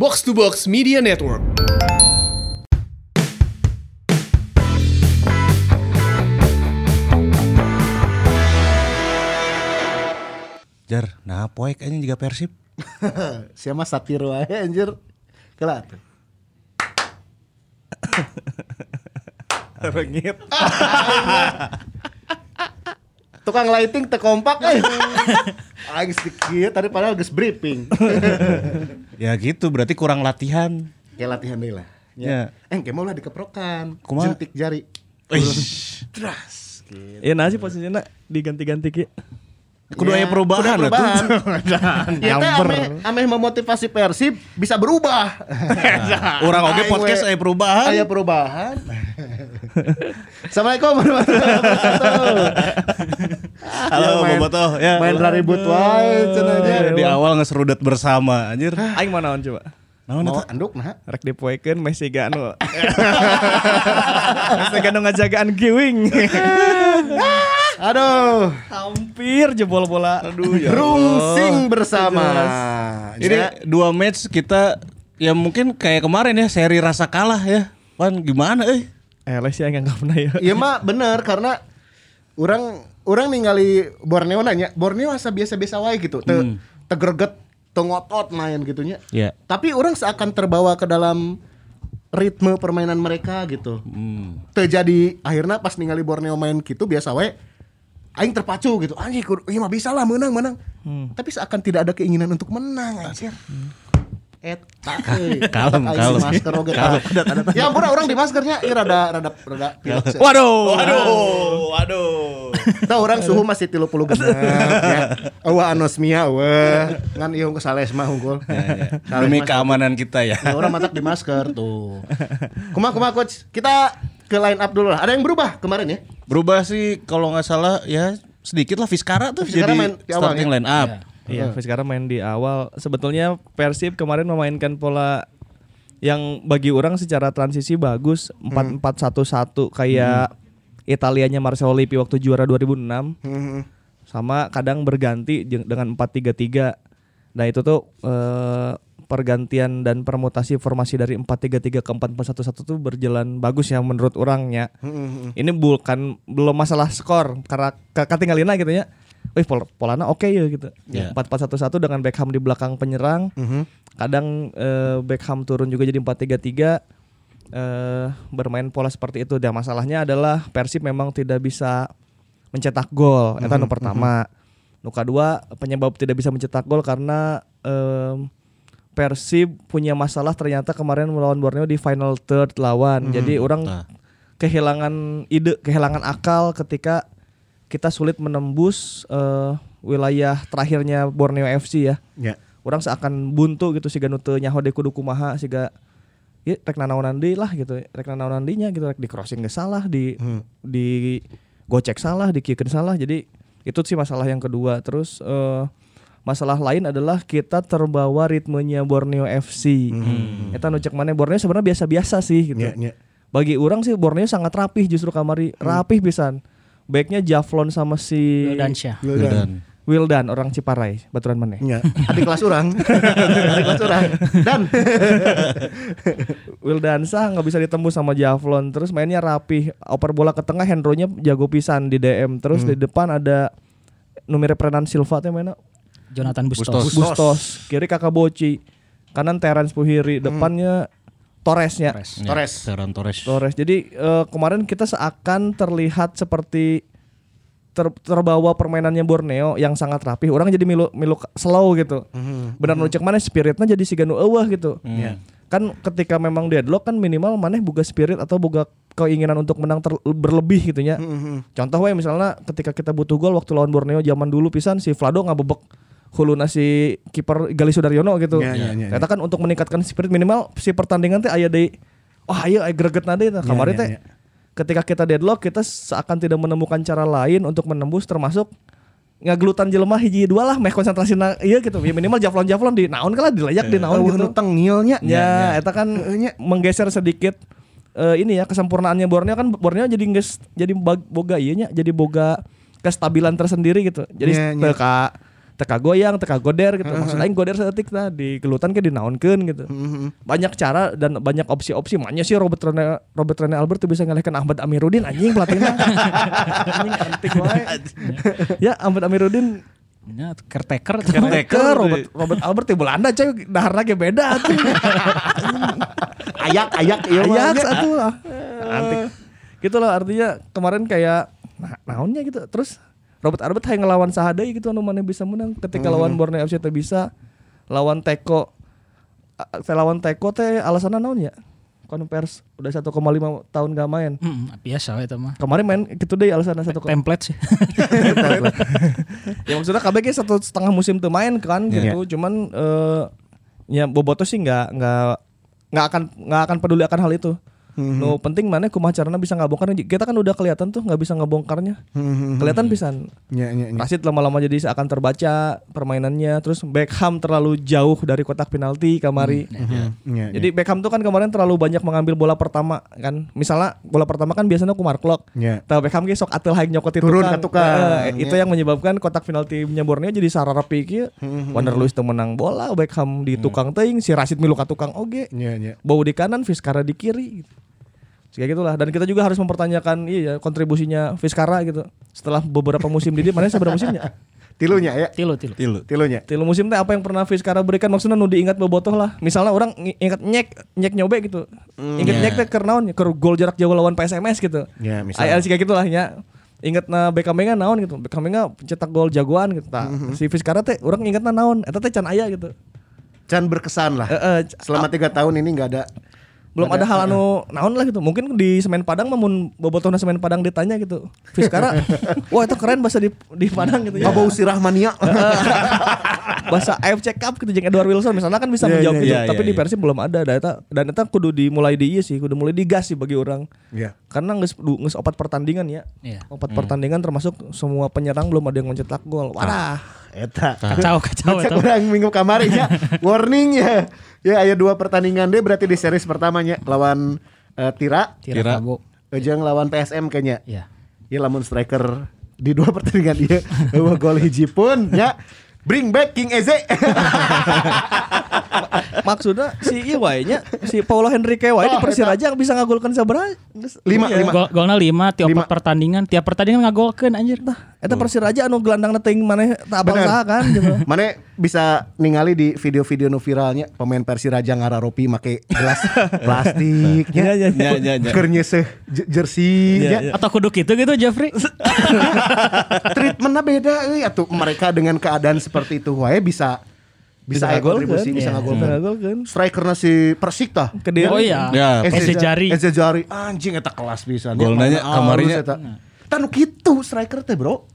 Box to Box Media Network. Jar, nah poek ini juga Persib. Siapa satir wae anjir. Kelar. Rengit. Tukang lighting teu kompak eh. Aing sedikit tadi padahal geus briefing. ya gitu, berarti kurang latihan. Kayak latihan deui lah. Ya. Eh, kayak mau lah dikeprokan. Kumaha? Jentik jari. Wih, Tras. Iya nasi posisinya kudu ki. kudu aya perubahan kudu atuh. perubahan. Ya teh ameh ameh memotivasi Persib bisa berubah. Orang oge Aing podcast aya perubahan. Aya perubahan. Assalamualaikum warahmatullahi wabarakatuh. Halo, Ya, main- Bobotoh. Ya. Main ribut wae cenah aja. Di awal ngeserudet bersama anjir. Aing mau naon coba? Naon eta? anduk nah. Rek dipoekeun Messi anu. Messi anu ngajagaan giwing. Aduh, Hampir jebol bola. Aduh ya. rungsing bersama. Ini dua match kita ya mungkin kayak kemarin ya seri rasa kalah ya. Pan gimana eh? Eh, les ya enggak pernah ya. Iya mah bener karena orang orang ningali Borneo nanya Borneo asa biasa-biasa wae gitu te Hmm. tegreget te ngotot main gitunya Ya. tapi orang seakan terbawa ke dalam ritme permainan mereka gitu Hmm. terjadi akhirnya pas ningali Borneo main gitu biasa wae aing terpacu gitu anjing kudu- iya mah bisa lah menang menang Hmm. tapi seakan tidak ada keinginan untuk menang anjir Eta euy. Kalem, kalem. masker oge tah. Ya ampun orang di maskernya ieu rada rada rada pilek. Waduh. Waduh, waduh. Tahu orang suhu masih 30 genep ya. Eueuh anosmia eueuh. Ngan ieu ke sales mah unggul. Sales Demi mah- keamanan kita ya. Ya, orang matak di masker tuh. Kumaha kumaha coach? Kita ke line up dulu lah. Ada yang berubah kemarin ya? Berubah sih kalau nggak salah ya sedikit lah Fiskara tuh Vizcara jadi main di awal starting ya? line up. Iya, sekarang main di awal. Sebetulnya Persib kemarin memainkan pola yang bagi orang secara transisi bagus 4-4-1-1 kayak Italianya Marcelo Lippi waktu juara 2006 Hmm. sama kadang berganti dengan 4-3-3. Nah, itu tuh eh, pergantian dan permutasi formasi dari 4-3-3 ke 4-4-1-1 tuh berjalan bagus ya menurut orangnya. Ini bukan belum masalah skor karena ke- ketinggalina gitu ya. Wih pol polana oke ya gitu. Ya. 4-4-1-1 dengan Beckham di belakang penyerang. Kadang eh, Beckham turun juga jadi 4-3-3 eh bermain pola seperti itu. Dan masalahnya adalah Persib memang tidak bisa mencetak gol. Itu nu pertama. Nu kedua penyebab tidak bisa mencetak gol karena em, Persib punya masalah ternyata kemarin melawan Borneo di final third lawan. Jadi orang Nah. kehilangan ide, kehilangan akal ketika kita sulit menembus eh, wilayah terakhirnya Borneo FC ya. Ya. Orang seakan buntu gitu siga nu teu nyaho deui kudu kumaha siga ya rek nanaonan deui lah gitu. Rek nanaonan dinya gitu rek di crossing geus salah, di di gocek salah, di kiekeun salah. Jadi itu sih masalah yang kedua. Terus eh, masalah lain adalah kita terbawa ritmenya Borneo FC. Eta nu cek mana Borneo sebenarnya biasa-biasa sih gitu. Ya, ya. Bagi orang sih Borneo sangat rapih justru kamari rapih pisan. Baiknya Javlon sama si Wildansyah. Dan Wildan orang Ciparai, baturan mana? Ya. Adik kelas orang. Adik kelas orang. Dan Wildan sah nggak bisa ditembus sama Javlon. Terus mainnya rapih, oper bola ke tengah Hendronya jago pisan di DM. Terus di depan ada Numire Prenan Silva teh mana? Jonathan Bustos. Bustos. Bustos, kiri Kakak Boci, kanan Terence Puhiri, depannya Torresnya. Torres. Ferran Torres. Torres. Jadi eh, kemarin kita seakan terlihat seperti ter- terbawa permainannya Borneo yang sangat rapi. Orang jadi milu milu slow gitu. Benar nu cek mana spiritnya jadi si Ganu eueuh gitu. Kan ketika memang deadlock kan minimal maneh boga spirit atau boga keinginan untuk menang ter- berlebih gitu nya. Contoh we misalnya ketika kita butuh gol waktu lawan Borneo zaman dulu pisan si Vlado ngabebek huluna si kiper Gali Sudaryono gitu. Ya, ya, ya, Eta kan untuk meningkatkan spirit minimal si pertandingan teh aya deui oh ayo greget nade tah. Kemarin ya, teh ya. ketika kita deadlock kita seakan tidak menemukan cara lain untuk menembus termasuk ngagelutan jelema hiji dua lah meh konsentrasi na iya gitu ya minimal jaflon jaflon di naon kala dilayak di naon gitu tengilnya. ya eta kan menggeser sedikit eh, ini ya kesempurnaannya Borneo kan Borneo jadi nges, jadi boga iya nya jadi boga kestabilan tersendiri gitu jadi Iya, iya. Teka goyang, teka goder gitu. Maksudnya aing goder seetik tah di gelutan ke dinaonkeun gitu. Banyak cara dan banyak opsi-opsi. Makanya sih Robert Rene Robert Rene Albert tuh bisa ngalihkan Ahmad Amiruddin anjing pelatihnya. anjing antik wae. ya Ahmad Amiruddin Ya, caretaker. Caretaker Robert Robert Albert di Belanda coy dahar lagi beda tuh. Ayak ayak iya. Ajax atuh lah. Antik. Gitu loh artinya kemarin kayak nah, naonnya gitu. Terus Robert Albert hayang ngelawan sahadai gitu anu mana bisa menang ketika lawan Borneo FC teh bisa lawan Teko A- teh lawan Teko teh alasanna naon ya? Konvers udah 1,5 tahun gak main. Hmm, biasa itu mah. Kemarin main gitu deh alasannya satu Template sih. ya maksudnya KBG satu setengah musim tuh main kan gitu cuman eh ya Boboto sih nggak nggak nggak akan nggak akan peduli akan hal itu No penting mana kumaha carana bisa ngabongkar kita kan udah kelihatan tuh nggak bisa ngabongkarnya kelihatan pisan Ya, ya, ya. Rashid lama-lama jadi akan terbaca permainannya terus Beckham terlalu jauh dari kotak penalti kamari Ya, ya. jadi Beckham tuh kan kemarin terlalu banyak mengambil bola pertama kan misalnya bola pertama kan biasanya Kumar Klok Ya. Tahu Beckham ge sok atel hayang nyokot itu Turun kan. ke tukang. Eh, itu yang menyebabkan kotak penalti Borneo jadi sararapi kieu. Wander Luiz teu menang bola, Beckham di tukang teuing, si Rashid milu ka tukang oge. Ya, ya. Bau di kanan, Vizcara di kiri gitu. Kayak gitulah dan kita juga harus mempertanyakan iya ya kontribusinya Vizcara gitu. Setelah beberapa musim di dia mana seberapa musimnya? Tilunya ya. Tilu, tilu. Tilu. Tilunya. Tilu musim teh apa yang pernah Vizcara berikan maksudnya nu diingat bobotoh lah. Misalnya orang ingat nyek nyek nyobe gitu. Ingat ya. nyek teh keur naon? Keur gol jarak jauh lawan PSMS gitu. Ya, misalnya. Aya sih kayak gitulah ya. Ingat na Beckham Menga naon gitu. Beckham Menga pencetak gol jagoan gitu. Tah, Si Vizcara teh orang ingatna naon? Eta teh can aya gitu. Can berkesan lah. Heeh, c- Selama tiga tahun ini nggak ada. Belum ada hal anu naon lah gitu. Mungkin di Semen Padang mamun bobotohna Semen Padang ditanya gitu. Vizcara, wah itu keren bahasa di di Padang gitu ya. Bau sirah mania. bahasa AFC Cup gitu jeung Edward Wilson misalnya kan bisa Iya, menjawab iya, gitu iya, tapi iya, di iya. Persib belum ada dan eta dan eta kudu dimulai di ieu sih kudu mulai digas sih bagi orang Ya. karena geus du- geus opat pertandingan ya Iya. opat pertandingan termasuk semua penyerang belum ada yang mencetak gol wadah Eta. Kacau, kacau Cek itu. orang minggu kemarin ya. Warning ya. Ya aya dua pertandingan deh berarti di series pertamanya lawan eh, Tira, Tira Tira. Kabo. Ejeng lawan PSM kayaknya. Iya. Ya lamun striker di dua pertandingan dia bawa gol hiji pun ya. Bring back King Eze. maksudnya si ieu wae nya si Paulo Henrique wae di Oh, Persiraja bisa ngagolkan sabaraha Lima, Iya. lima. Gol golna 5 tiap Lima. pertandingan, tiap pertandingan ngagolkeun anjir. eta Persiraja anu gelandang teuing maneh tak Bener. saha kan gitu Mana bisa ningali di video-video nu viralnya pemain Persiraja ngararopi make gelas plastiknya. Iya, iya, iya. Iya, iya. Keur nyeseh je- jersey Iya, nya. iya. Atau kudu gitu gitu Jeffrey? treatmentnya beda euy atuh mereka dengan keadaan seperti itu wae bisa bisa, kontribusi bisa Iya. ngagolkeun. Bisa ngagolkeun. Strikerna si Persik tah. Kediri. Oh iya. Ya. Eze Jari. Eze Jari anjing eta kelas pisan. Ya, Golna nya mana kamarinya. Tanu kitu striker teh, Bro.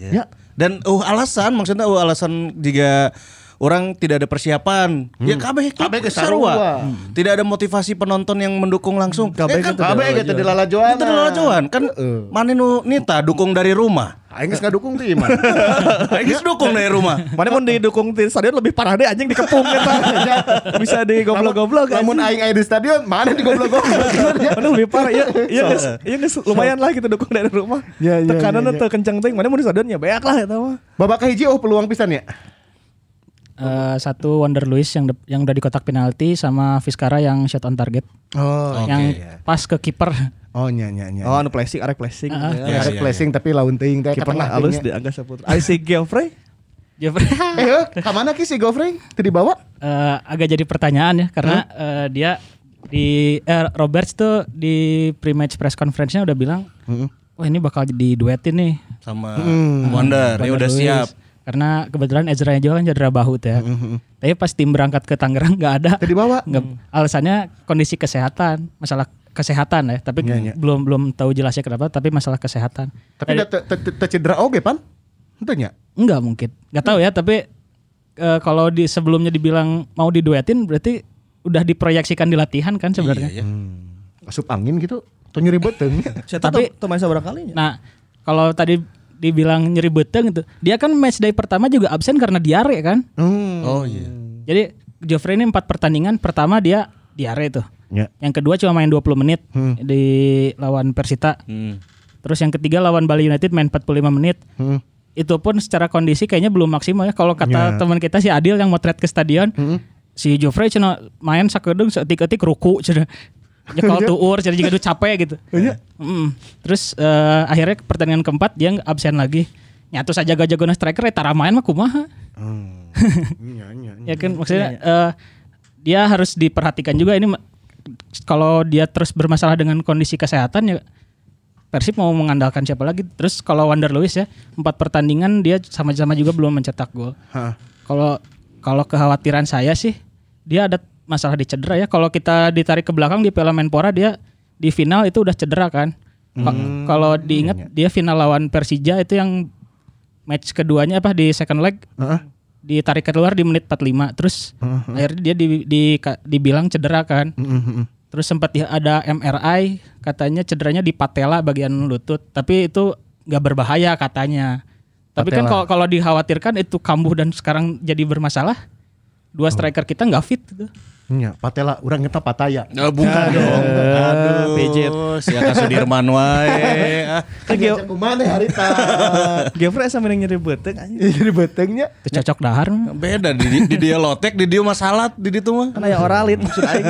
Ya. Dan uh alasan maksudnya uh alasan jika orang tidak ada persiapan. Ya kabeh Kabeh ge sarua. Hmm. Tidak ada motivasi penonton yang mendukung langsung. Kabeh Eh, kan gitu. Kabeh gitu di lalajoan. Itu kan mana nu nita dukung dari rumah. Aing geus ngadukung teh iman. Ini dukung dari rumah. Mana mau didukung di stadion lebih parah deh anjing dikepung eta. Bisa digoblok-goblok. Namun aing aya di stadion, mana di goblok-goblok. Mana lebih parah ya. Iya geus, iya geus lumayan lah kita dukung dari rumah. Ya, ya, Tekanannya ya, ya. teu kencang teuing. Mana mau di stadion ya beak lah eta mah. Babak hiji oh peluang pisan ya. Eh, satu Wonder Luis yang de- yang udah di kotak penalti sama Vizcara yang shot on target. Oh, yang pas ke kiper. Oh nya nya nya. Oh, anu flashing, arek flashing. Ah, Ya, iya, flashing tapi lawan teuing teh Kiper halus di Angga Saputra. Ari si Geoffrey Jeffrey Eh, eh, ka mana ki si Gofrey? Teu dibawa? Eh, agak jadi pertanyaan ya karena eh, dia di eh, Roberts tuh di pre-match press conference-nya udah bilang, wah ini bakal diduetin nih. Sama Wonder, ya Wonder udah Luis." siap. Karena kebetulan Ezra juga kan cedera bahu tuh ya. Tapi pas tim berangkat ke Tangerang nggak ada. Teu dibawa? Nggak, alasannya kondisi kesehatan, masalah kesehatan ya. Tapi Iya, iya. belum belum tahu jelasnya kenapa. Tapi masalah kesehatan. Tapi da- te- te- te- teu cedera oge pan? Henteu nya. Enggak mungkin. Nggak tahu ya. Tapi eh, kalau di sebelumnya dibilang mau diduetin, berarti udah diproyeksikan di latihan kan sebenarnya. Iya, iya. Asup angin gitu. Tuh nyeri beteng. Saya Tapi- main sabar kalinya. Nah, kalau tadi dibilang nyeri beteng gitu, dia kan match day pertama juga absen karena diare kan. Hmm. Oh iya. Jadi Joffrey ini empat pertandingan, pertama dia diare tuh. Ya. Yang kedua cuma main 20 menit di lawan Persita. Hmm. Terus yang ketiga lawan Bali United main 45 menit. Hmm. itu pun secara kondisi kayaknya belum maksimal ya. Kalau kata Ya. teman kita si Adil yang motret ke stadion, si Joffrey cina main sakedeng seetik-etik ruku cina. Nyekal tuur, cina juga capek gitu. Mm. Terus eh, akhirnya pertandingan keempat dia absen lagi. Nyatu saja jago striker ya tara main mah kumaha. Iya, iya, iya. Ya kan maksudnya eh, dia harus diperhatikan juga ini kalau dia terus bermasalah dengan kondisi kesehatan ya Persib mau mengandalkan siapa lagi? Terus kalau Wander Lewis ya empat pertandingan dia sama-sama juga belum mencetak gol. Kalau kalau kekhawatiran saya sih dia ada masalah di cedera ya. Kalau kita ditarik ke belakang di Piala Menpora dia di final itu udah cedera kan. Ka- Kalau diingat dia final lawan Persija itu yang match keduanya apa di second leg. Heeh. ditarik keluar di menit 45 terus akhirnya dia di, di- ka- dibilang cedera kan. Mhm. terus sempat ada MRI katanya cederanya di patella bagian lutut. Tapi itu nggak berbahaya katanya. Tapi kan kalau kalau dikhawatirkan itu kambuh dan sekarang jadi bermasalah dua striker kita nggak fit gitu. Iya, patela urang kita pataya. Oh, bukan dong. Aduh. pijit. Siapa Sudirman wae. Ah. Kan dia kumane harita. Geoffrey asa mending nyeri beuteung anjing. Jadi betengnya. Cocok dahar. Beda di, di, di dia lotek, di dia mah salat di ditu mah. Kan aya oralit maksud aing.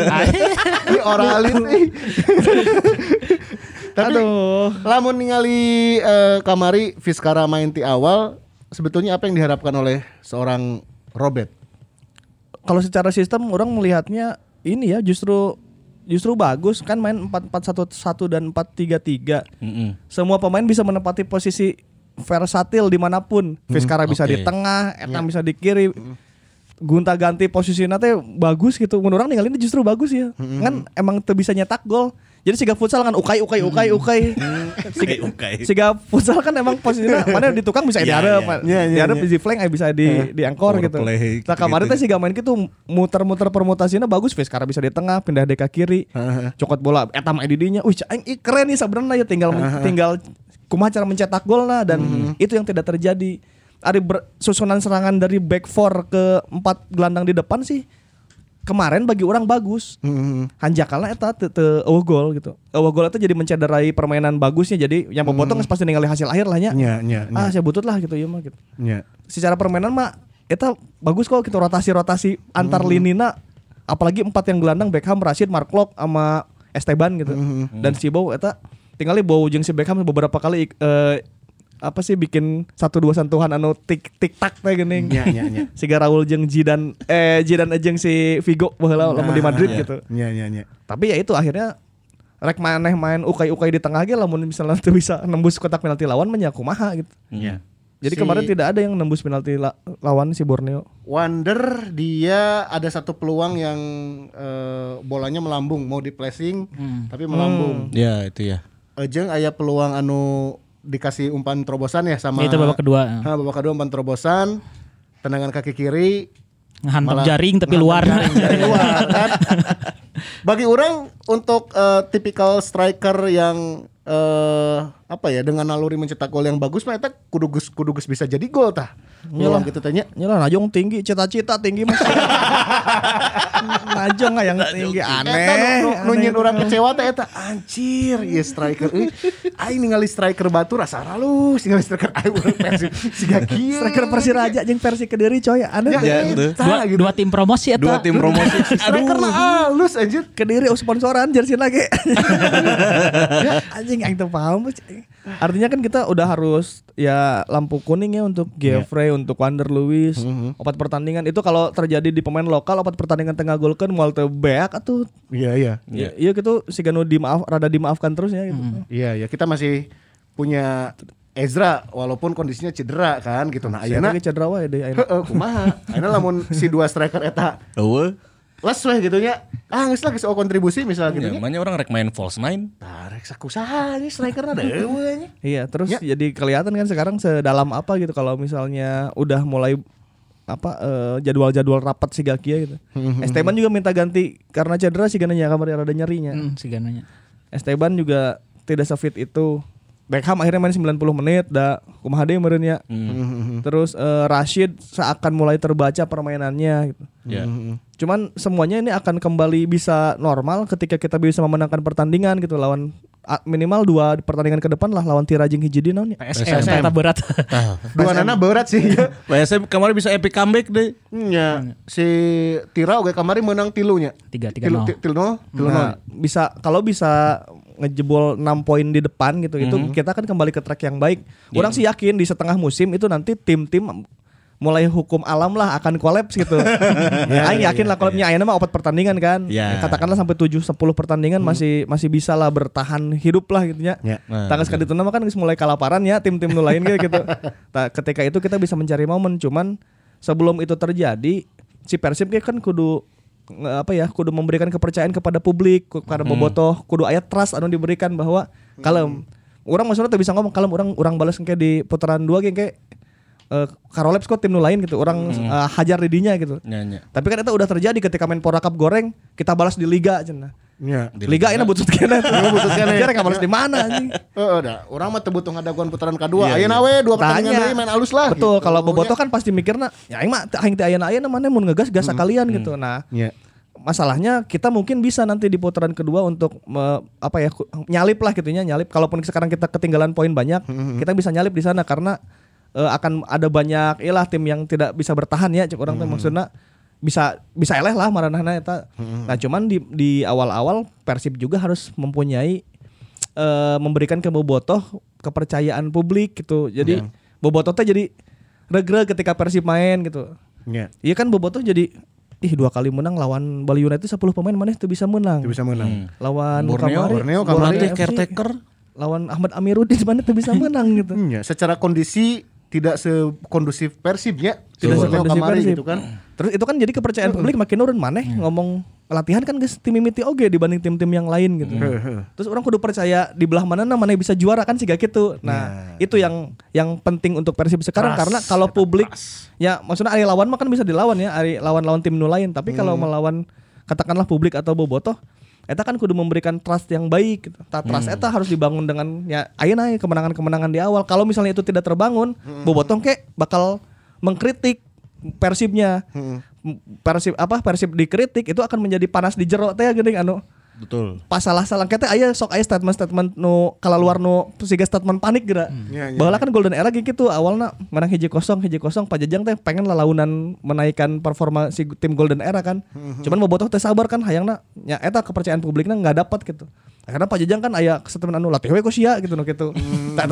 Ini oralin nih. Tapi Aduh. lamun ningali eh, kamari Fiskara main ti awal, sebetulnya apa yang diharapkan oleh seorang Robert? Kalau secara sistem orang melihatnya ini ya justru justru bagus kan main 4-4-1-1 dan 4-3-3. Mm-mm. Semua pemain bisa menempati posisi versatil di mana pun. Fiskara bisa oke. di tengah, Etam bisa di kiri. Gunta ganti posisinya teh bagus gitu. Menurut orang ninggalin justru bagus ya. Kan emang tuh bisa nyetak gol. Jadi siga futsal kan ukai ukai ukai ukai. Siga, Ukai-ukai. siga futsal kan emang posisinya mana di tukang bisa Iya, iya. Iya, iya, diarep iya. di flank eh, bisa di di angkor gitu. Foreplay, Nah kemarin teh siga main gitu muter-muter permutasinya bagus Fiskara bisa di tengah, pindah dek ke kiri. Cokot bola eta mah didinya. Wih, aing ih, keren nih sebenarnya ya tinggal tinggal kumaha cara mencetak gol nah dan itu yang tidak terjadi. Ada susunan serangan dari back four ke empat gelandang di depan sih kemarin bagi orang bagus. Hanjakalna eta teu eueuh gol gitu. Eueuh gol itu jadi mencederai permainan bagusnya jadi yang pemotong geus pasti ningali hasil akhir lah nya. Nya, nya, nya. Ah, saya butut lah gitu ya mah gitu. Nya. Secara permainan mah eta bagus kok gitu rotasi-rotasi antar linina apalagi empat yang gelandang Beckham, Rashid, Mark Locke sama Esteban gitu. Dan si Bow eta tinggalnya Bow jeung si Beckham beberapa kali eh, apa sih bikin satu dua sentuhan anu tik tik tak teh geuning. Nya, nya, nya. si Raul jeung Jidan eh Jidan jeung si Vigo baheula lamun di Madrid iya. gitu. Nya, nya, nya. Tapi ya itu akhirnya rek maneh main ukai-ukai di tengah ge lamun misalnya tuh bisa nembus kotak penalti lawan mah nya kumaha gitu. Iya. Jadi Si- kemarin tidak ada yang nembus penalti la- lawan si Borneo. Wonder dia ada satu peluang yang eh, bolanya melambung mau di placing tapi melambung. Ya, itu ya. Ejeng aya peluang anu dikasih umpan terobosan ya sama itu babak kedua. Ha, babak kedua umpan terobosan tendangan kaki kiri Ngehantam jaring tapi luar. jaring, jaring luar kan. Bagi orang untuk eh, tipikal striker yang eh apa ya dengan naluri mencetak gol yang bagus mah eta kudu geus kudu geus bisa jadi gol tah. Iya gitu tanya. Nyala Najong tinggi, cita-cita tinggi mas. Najong nggak yang tinggi aneh. nu, nu, nu nyin aneh. orang kecewa teh eta anjir ieu striker euy. Aing ningali striker batu rasa halus, ningali striker aing urang Persib siga kieu. Striker Persiraja jeung versi Kediri coy, aneh. Ya, Ya, tuh. Dua, gitu. dua tim promosi eta. Dua tim promosi. Striker lah halus anjir. Kediri oh, sponsoran jersey lagi. ya, anjing yang tuh paham. Artinya kan kita udah harus ya lampu kuning ya untuk Geoffrey, untuk Wander Lewis. Opat pertandingan itu kalau terjadi di pemain lokal opat pertandingan tengah golkan moal teu beak atuh. Iya iya. Iya, iya gitu si Ganu dimaaf rada dimaafkan terus ya gitu. Iya ya kita masih punya Ezra walaupun kondisinya cedera kan gitu. Nah Ayeuna cedera wae deui ayeuna. Heeh, kumaha? Ayeuna lamun si dua striker eta Eueuh. Les weh gitu nya. Ah geus lah geus aya kontribusi misal gitu Ya, nya. namanya orang rek main false nine. Tarik sakusaha ini strikerna dewe nya. Iya, terus Ya. jadi kelihatan kan sekarang sedalam apa gitu kalau misalnya udah mulai apa eh, jadwal-jadwal rapat si Gakia gitu. Esteban juga minta ganti karena cedera sih gananya kamar rada nyerinya. Hmm, si gananya. Esteban juga tidak sefit itu. Beckham akhirnya main 90 menit dah kumaha deui meureun ya. Terus eh, Rashid seakan mulai terbaca permainannya gitu. Ya. Cuman semuanya ini akan kembali bisa normal ketika kita bisa memenangkan pertandingan gitu lawan minimal dua pertandingan ke depan lah lawan Tira jeung hiji di naon ya. PSM ternyata berat. Dua nana berat sih. PSM kemarin bisa epic comeback deh. Nya si Tira oge kemarin menang tilunya. Tiga, tiga, nol. ti- tilu nol, tilu nol. Nah, bisa kalau bisa ngejebol 6 poin di depan gitu itu kita kan kembali ke track yang baik. Orang sih yakin di setengah musim itu nanti tim-tim mulai hukum alam lah akan kolaps gitu. ya, aing yakin lah kolapsnya ayeuna mah opat pertandingan kan. Ya. Katakanlah sampai 7 10 pertandingan masih masih bisa lah bertahan hidup lah gitu. Ya. Nah, Tanggal sekali itu nama kan mulai kalaparan ya tim-tim nu lain gitu. Nah, ketika itu kita bisa mencari momen cuman sebelum itu terjadi si Persib kan kudu apa ya kudu memberikan kepercayaan kepada publik kepada bobotoh kudu ayat trust anu diberikan bahwa kalem orang maksudnya tuh bisa ngomong kalem orang orang balas kayak di putaran dua kayak eh, Karoleps kok tim nu lain gitu orang eh, hajar di dinya gitu Nyanyi. tapi kan itu udah terjadi ketika main Pora Cup goreng kita balas di liga cenah Nya. liga ini butut kena butut keneh. kira balas di mana anjing Heeh, dah. Urang mah teu butuh ngadaguan putaran kedua. Ayeuna we dua pertandingan deui main alus lah. Betul, gitu. kalau bobotoh kan pasti mikirna ya aing mah aing teh ayeuna ayeuna mana mun ngegas gas kalian gitu. Nah, Nya. masalahnya kita mungkin bisa nanti di putaran kedua untuk me- apa ya nyalip lah gitunya nyalip kalaupun sekarang kita ketinggalan poin banyak kita bisa nyalip di sana karena eh, akan ada banyak ilah tim yang tidak bisa bertahan ya cek orang tuh maksudnya bisa bisa eleh lah maranahna eta nah cuman di di awal-awal Persib juga harus mempunyai eh, memberikan ke Bobotoh kepercayaan publik gitu jadi Bobotoh teh jadi regre ketika Persib main gitu Nya. Iya kan Bobotoh jadi ih dua kali menang lawan Bali United 10 pemain mana tuh bisa menang. Teu bisa menang. Lawan Borneo, Kamari, Borneo, Borneo Kamari. FC, caretaker. lawan Ahmad Amiruddin mana tuh bisa menang gitu. Nya. Secara kondisi tidak sekondusif Persib ya. Tidak sekondusif Persib. gitu kan. Terus itu kan jadi kepercayaan publik makin nurun maneh ngomong latihan kan geus tim mimiti oge dibanding tim-tim yang lain gitu. Terus orang kudu percaya di belah mana mana bisa juara kan sih gitu. Nah, itu yang yang penting untuk Persib sekarang Trust. karena kalau publik ya maksudnya ari lawan mah kan bisa dilawan ya, ari lawan-lawan tim nu lain, tapi kalau melawan katakanlah publik atau bobotoh Eta kan kudu memberikan trust yang baik gitu. Ta trust eta harus dibangun dengan ya ayeuna aya kemenangan-kemenangan di awal. Kalau misalnya itu tidak terbangun, bobotoh ke bakal mengkritik Persibnya. Persib apa Persib dikritik itu akan menjadi panas di jero teh geuning anu Betul. pas salah-salah kita aya sok aya statement-statement nu keluar nu siga statement panik geura. Ya, ya. Baheula kan Golden Era gitu awalnya menang hiji kosong hiji kosong Pajajang teh pengen lalaunan menaikkan performa si tim Golden Era kan. Cuman bobotoh teh sabar kan hayangna nya eta kepercayaan publiknya nggak dapat gitu. Karena Pajajang kan aya statement anu latih we sia gitu nu gitu. Teh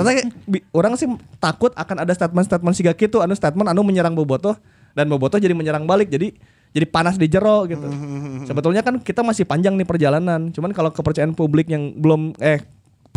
bi- orang sih takut akan ada statement-statement siga gitu anu statement anu menyerang bobotoh dan bobotoh jadi menyerang balik jadi jadi panas di jero gitu. Sebetulnya kan kita masih panjang nih perjalanan. Cuman kalau kepercayaan publik yang belum eh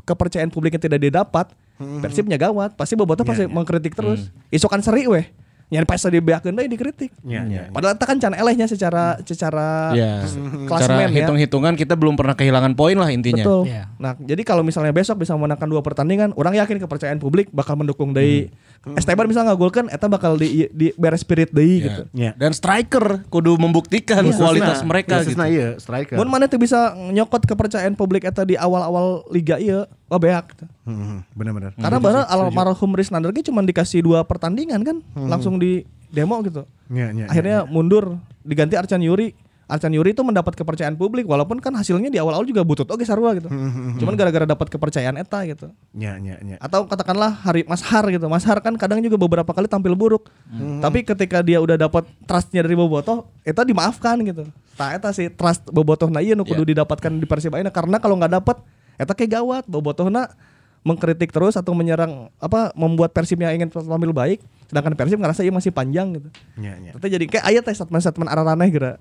kepercayaan publik yang tidak didapat, Persibnya gawat. Pasti bobotoh pasti mengkritik terus. Isokan seri weh. Nyari pas dibeakeun deui dikritik. Nya, nya. Padahal itu kan can elehnya secara secara Ya. klasmen Cara ya. hitung-hitungan kita belum pernah kehilangan poin lah intinya. Betul. Iya. Nah, jadi kalau misalnya besok bisa memenangkan dua pertandingan, orang yakin kepercayaan publik bakal mendukung deui. Esteban bisa ngagolkan eta bakal di, di beres spirit deui Ya. gitu. Ya. Dan striker kudu membuktikan kualitas Khususna- mereka gitu. khususna iya, striker. Mun mana tuh bisa nyokot kepercayaan publik eta di awal-awal liga ieu, oh beak. gitu. Hmm, benar-benar. Karena baru almarhum Risnander ge cuma dikasih dua pertandingan kan, langsung di demo gitu. Nya, nya. Akhirnya mundur, diganti Arcan Yuri. Arcan Yuri itu mendapat kepercayaan publik walaupun kan hasilnya di awal-awal juga butut oke sarua gitu. Cuman gara-gara dapat kepercayaan eta gitu. nya, nya, nya. Atau katakanlah Hari Mas Har gitu. Mas Har kan kadang juga beberapa kali tampil buruk. Tapi ketika dia udah dapat trustnya dari Bobotoh, eta dimaafkan gitu. Nah, eta sih trust Bobotoh na ieu nu kudu didapatkan di Persib ayeuna karena kalau nggak dapat eta kayak gawat Bobotohna mengkritik terus atau menyerang apa membuat Persibnya ingin tampil baik sedangkan Persib ngerasa ieu masih panjang gitu. Nya, nya. Tapi jadi kayak aya teh statement-statement araraneh geura.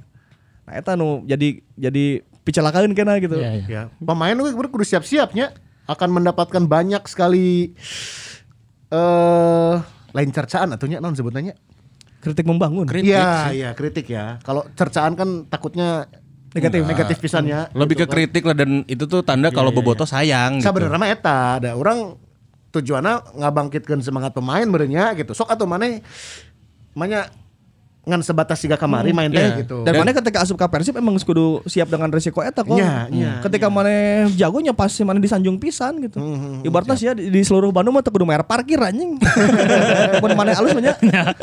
Nah, eta nu jadi jadi picalakan kena gitu. Iya, iya. Ya, pemain gue kudu siap-siapnya akan mendapatkan banyak sekali eh lain cercaan atunya non sebutannya. Kritik membangun. Iya, iya kritik ya. Kalau cercaan kan takutnya negatif negatif pisannya. Lebih ke kritik lah dan itu tuh tanda kalau Boboto sayang gitu. Sebenarnya mah eta ada orang tujuannya ngabangkitkeun semangat pemain berenya gitu. Sok atau mana Manya ngan sebatas siga kamari main teh iya. gitu. Dan, mana ketika asup ka Persib emang kudu siap dengan resiko eta kok. Iya, iya, ketika mana jagonya pasti mana disanjung pisan gitu. Ibaratnya sih ya di, di seluruh Bandung mah kudu bayar parkir anjing. Mun mana alus mah nya.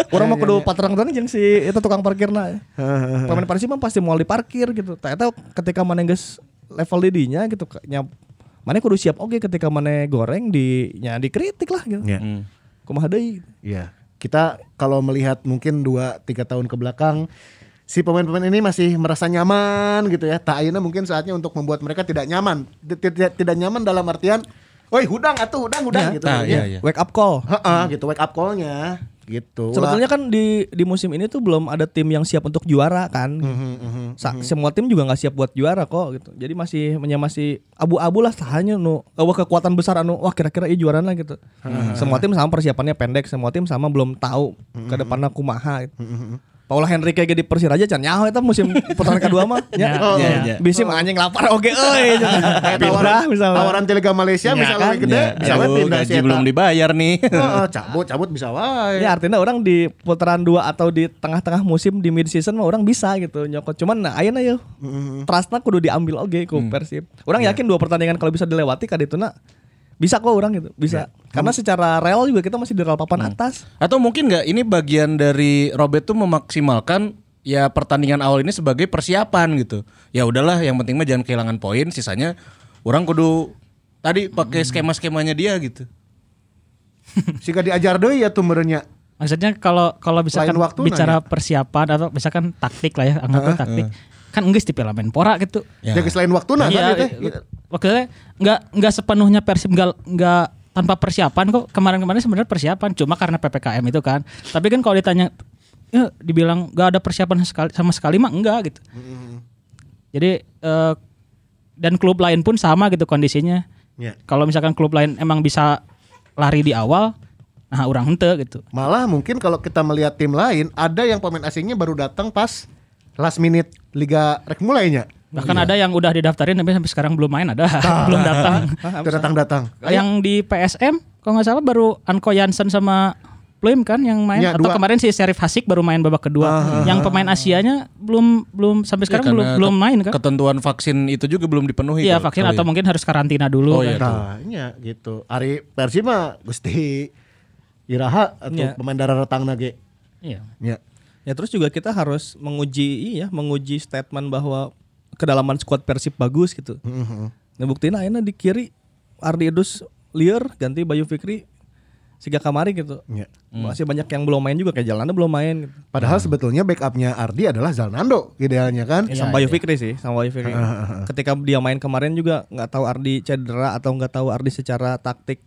Urang mah kudu paterang-terang jeung si eta tukang parkirna. Pemain Persib mah pasti mau diparkir gitu. Tah eta ketika mana geus level di dinya gitu nya Mana kudu siap oke ketika mana goreng di nya dikritik lah gitu. Ya. Hmm. Kumaha deui. Iya. Kita kalau melihat mungkin 2 3 tahun ke belakang si pemain-pemain ini masih merasa nyaman gitu ya. Tak ayeuna mungkin saatnya untuk membuat mereka tidak nyaman. Tidak tidak nyaman dalam artian, "Woi, hudang atuh, hudang, hudang" gitu. Ah, Ya. iya iya. Wake up call. Heeh, gitu wake up call-nya gitu. Sebetulnya kan di di musim ini tuh belum ada tim yang siap untuk juara kan. Mhm, Sa- Semua tim juga nggak siap buat juara kok gitu. Jadi masih masih abu-abu lah hanya nu eueuh kekuatan besar anu wah kira-kira iya juara lah gitu. Semua tim sama persiapannya pendek, semua tim sama belum tahu ke depannya kumaha gitu. Paula Henrique ge di Persiraja can nyaho eta musim putaran kedua mah. Ya, Oh, ya, iya. ya. Bisi mah anjing lapar oge euy. Kayak tawaran, tawaran Liga Malaysia misalnya kan? gede, Ya, bisa jauh, pindah si gaji eta. belum dibayar nih. Heeh, cabut cabut bisa wae. Ya artinya orang di putaran dua atau di tengah-tengah musim di mid season mah orang bisa gitu nyokot. Cuman nah ayeuna yeuh. Trustna kudu diambil oge ku Persib. Orang yakin dua pertandingan kalau bisa dilewati kadituna bisa kok orang gitu, bisa. Karena secara real juga kita masih di rel papan atas. Atau mungkin nggak ini bagian dari Robert tuh memaksimalkan ya pertandingan awal ini sebagai persiapan gitu. Ya udahlah, yang penting mah jangan kehilangan poin, sisanya orang kudu tadi pakai skema-skemanya dia gitu. Siga diajar deui ya tuh merenya. Maksudnya kalau kalau misalkan waktu bicara persiapan atau misalkan taktik lah ya, anggapnya taktik. Kan enggak di Piala Menpora gitu. Ya. Jadi selain waktu nah Iya, teh. i- Maksudnya nggak nggak sepenuhnya Persib nggak nggak tanpa persiapan kok kemarin-kemarin sebenarnya persiapan cuma karena ppkm itu kan. Tapi kan kalau ditanya, ya, dibilang nggak ada persiapan sekali sama sekali mah enggak gitu. Jadi eh, dan klub lain pun sama gitu kondisinya. Ya. Kalau misalkan klub lain emang bisa lari di awal, nah orang hente gitu. Malah mungkin kalau kita melihat tim lain ada yang pemain asingnya baru datang pas last minute liga rek mulainya. Bahkan ada yang udah didaftarin tapi sampai sekarang belum main ada, belum datang. Itu datang-datang. yang di PSM kalau nggak salah baru Anko Jansen sama Pluim kan yang main Ya, atau dua. kemarin si Serif Hasik baru main babak kedua. yang pemain Asianya belum belum sampai sekarang belum Ya, belum ket- main kan? Ketentuan vaksin itu juga belum dipenuhi. Iya kalau- vaksin atau ya. mungkin harus karantina dulu. Oh, kan. iya. Nah, iya gitu. Ari Persib mah Gusti Iraha atau Ya. pemain darah retang nage. Iya. Ya. Ya terus juga kita harus menguji iya menguji statement bahwa kedalaman skuad Persib bagus gitu. Nah buktiin akhirnya di kiri Ardi Idus liar ganti Bayu Fikri Siga kamari gitu. Ya. Masih banyak yang belum main juga kayak Jalanda belum main gitu. Padahal sebetulnya backupnya Ardi adalah Zalnando idealnya kan. Iya, sama Bayu. Fikri sih, sama Bayu Fikri. Ketika dia main kemarin juga nggak tahu Ardi cedera atau nggak tahu Ardi secara taktik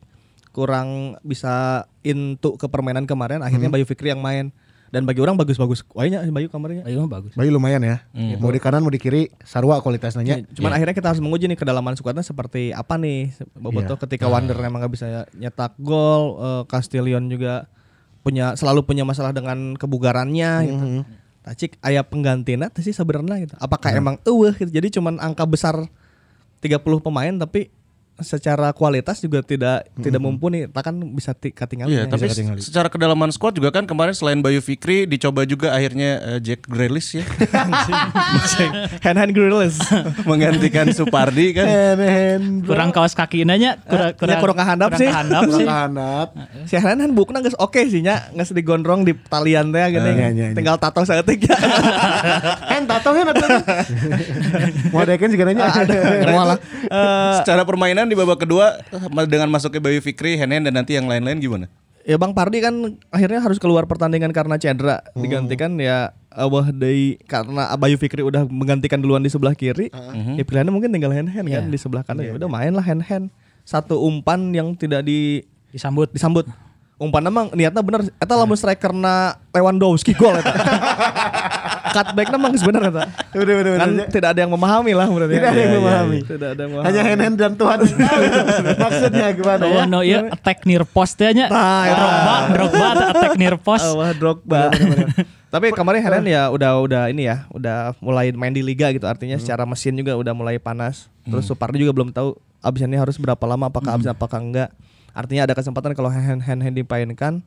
kurang bisa into ke permainan kemarin. Akhirnya Bayu Fikri yang main. Dan bagi orang bagus-bagus. Wahnya Bayu kamarnya. Ayo bagus. Bayu lumayan ya. Mau di kanan mau di kiri sarua kualitasnya. Cuman akhirnya kita harus menguji nih kedalaman skuadnya seperti apa nih. Boboto ketika Wander emang nggak bisa nyetak gol, eh, Castillion juga punya selalu punya masalah dengan kebugarannya gitu. Tacik ayah penggantinya teh sih sebenarnya gitu. Apakah emang eueuh gitu. Jadi cuman angka besar 30 pemain tapi secara kualitas juga tidak tidak mumpuni. Takkan bisa ti- ketinggalan. Iya, ya. tapi ketinggalan. secara kedalaman squad juga kan kemarin selain Bayu Fikri dicoba juga akhirnya eh, Jack Grealish ya hand hand grills. menggantikan Supardi kan. Kurang kaos kaki nanya, kurang ya, kurang kehandap sih. kehandap Kurang sih. kahanap. si Hanan kan bukna geus oke sih nya geus digondrong di talian teh gini. iya, iya. Tinggal tato saeutik ya. Hen tato hen atuh. Mau adekeun juga nanya. Malah Secara permainan di babak kedua eh, dengan masuknya Bayu Fikri, Henen dan nanti yang lain-lain gimana? ya Bang Pardi kan akhirnya harus keluar pertandingan karena cedera. Digantikan ya Abah Dei karena Abayu Fikri udah menggantikan duluan di sebelah kiri. Ya pilihannya mungkin tinggal hand hand kan di sebelah kanan. Ya udah main lah hand hand satu umpan yang tidak di Disambut. disambut. Umpan emang niatnya bener. Eta lamun strikerna Lewandowski gol eta cutback emang geus bener eta Udah udah kan udah. tidak ada yang memahami lah berarti Tidak ada yang Iya, iya, memahami. iya. tidak ada yang memahami Hanya hand hand dan Tuhan. Maksudnya gimana ya? Oh no, iya attack near post teh nya. Nah, ya. Drogba, Drogba atau attack near post. Wah Drogba. Tapi kemarin Helen ya udah udah ini ya, udah mulai main di liga gitu. Artinya secara mesin juga udah mulai panas. Terus Supardi juga belum tahu absennya harus berapa lama, apakah absen apakah enggak. Artinya ada kesempatan kalau hand hand hand dipainkan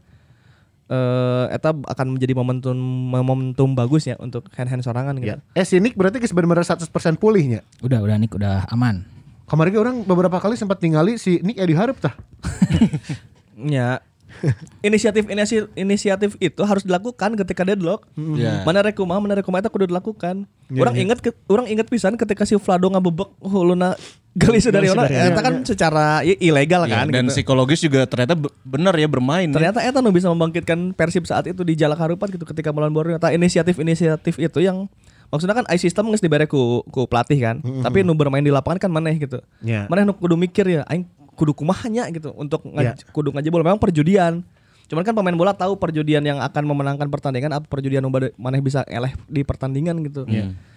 eh eta akan menjadi momentum momentum bagus ya untuk hand hand sorangan gitu. Ya. Eh si Nick berarti geus bener-bener 100% pulihnya. Udah, udah Nick udah aman. Kemarin orang beberapa kali sempat ningali si Nick Edi Harap tah. Ya, inisiatif inisiatif inisiatif itu harus dilakukan ketika deadlock. Iya. Mana rek kumaha, mana rek kumaha eta kudu dilakukan. orang ingat ke, orang ingat pisan ketika si Vlado ngabebek huluna Gali Sudaryono eta kan secara i- ilegal Iya, kan dan gitu. psikologis juga ternyata be- bener ya bermain. ya. Ternyata eta nu bisa membangkitkan Persib saat itu di Jalak Harupat gitu ketika melawan Borneo. Eta inisiatif-inisiatif itu yang maksudnya kan i system geus dibere ku, ku pelatih kan. Tapi nu bermain di lapangan kan maneh gitu. Iya. Maneh nu kudu mikir ya aing kudu kumahanya gitu untuk ngaj- Iya. kudu ngajebol memang perjudian. Cuman kan pemain bola tahu perjudian yang akan memenangkan pertandingan apa perjudian bade- maneh bisa eleh di pertandingan gitu.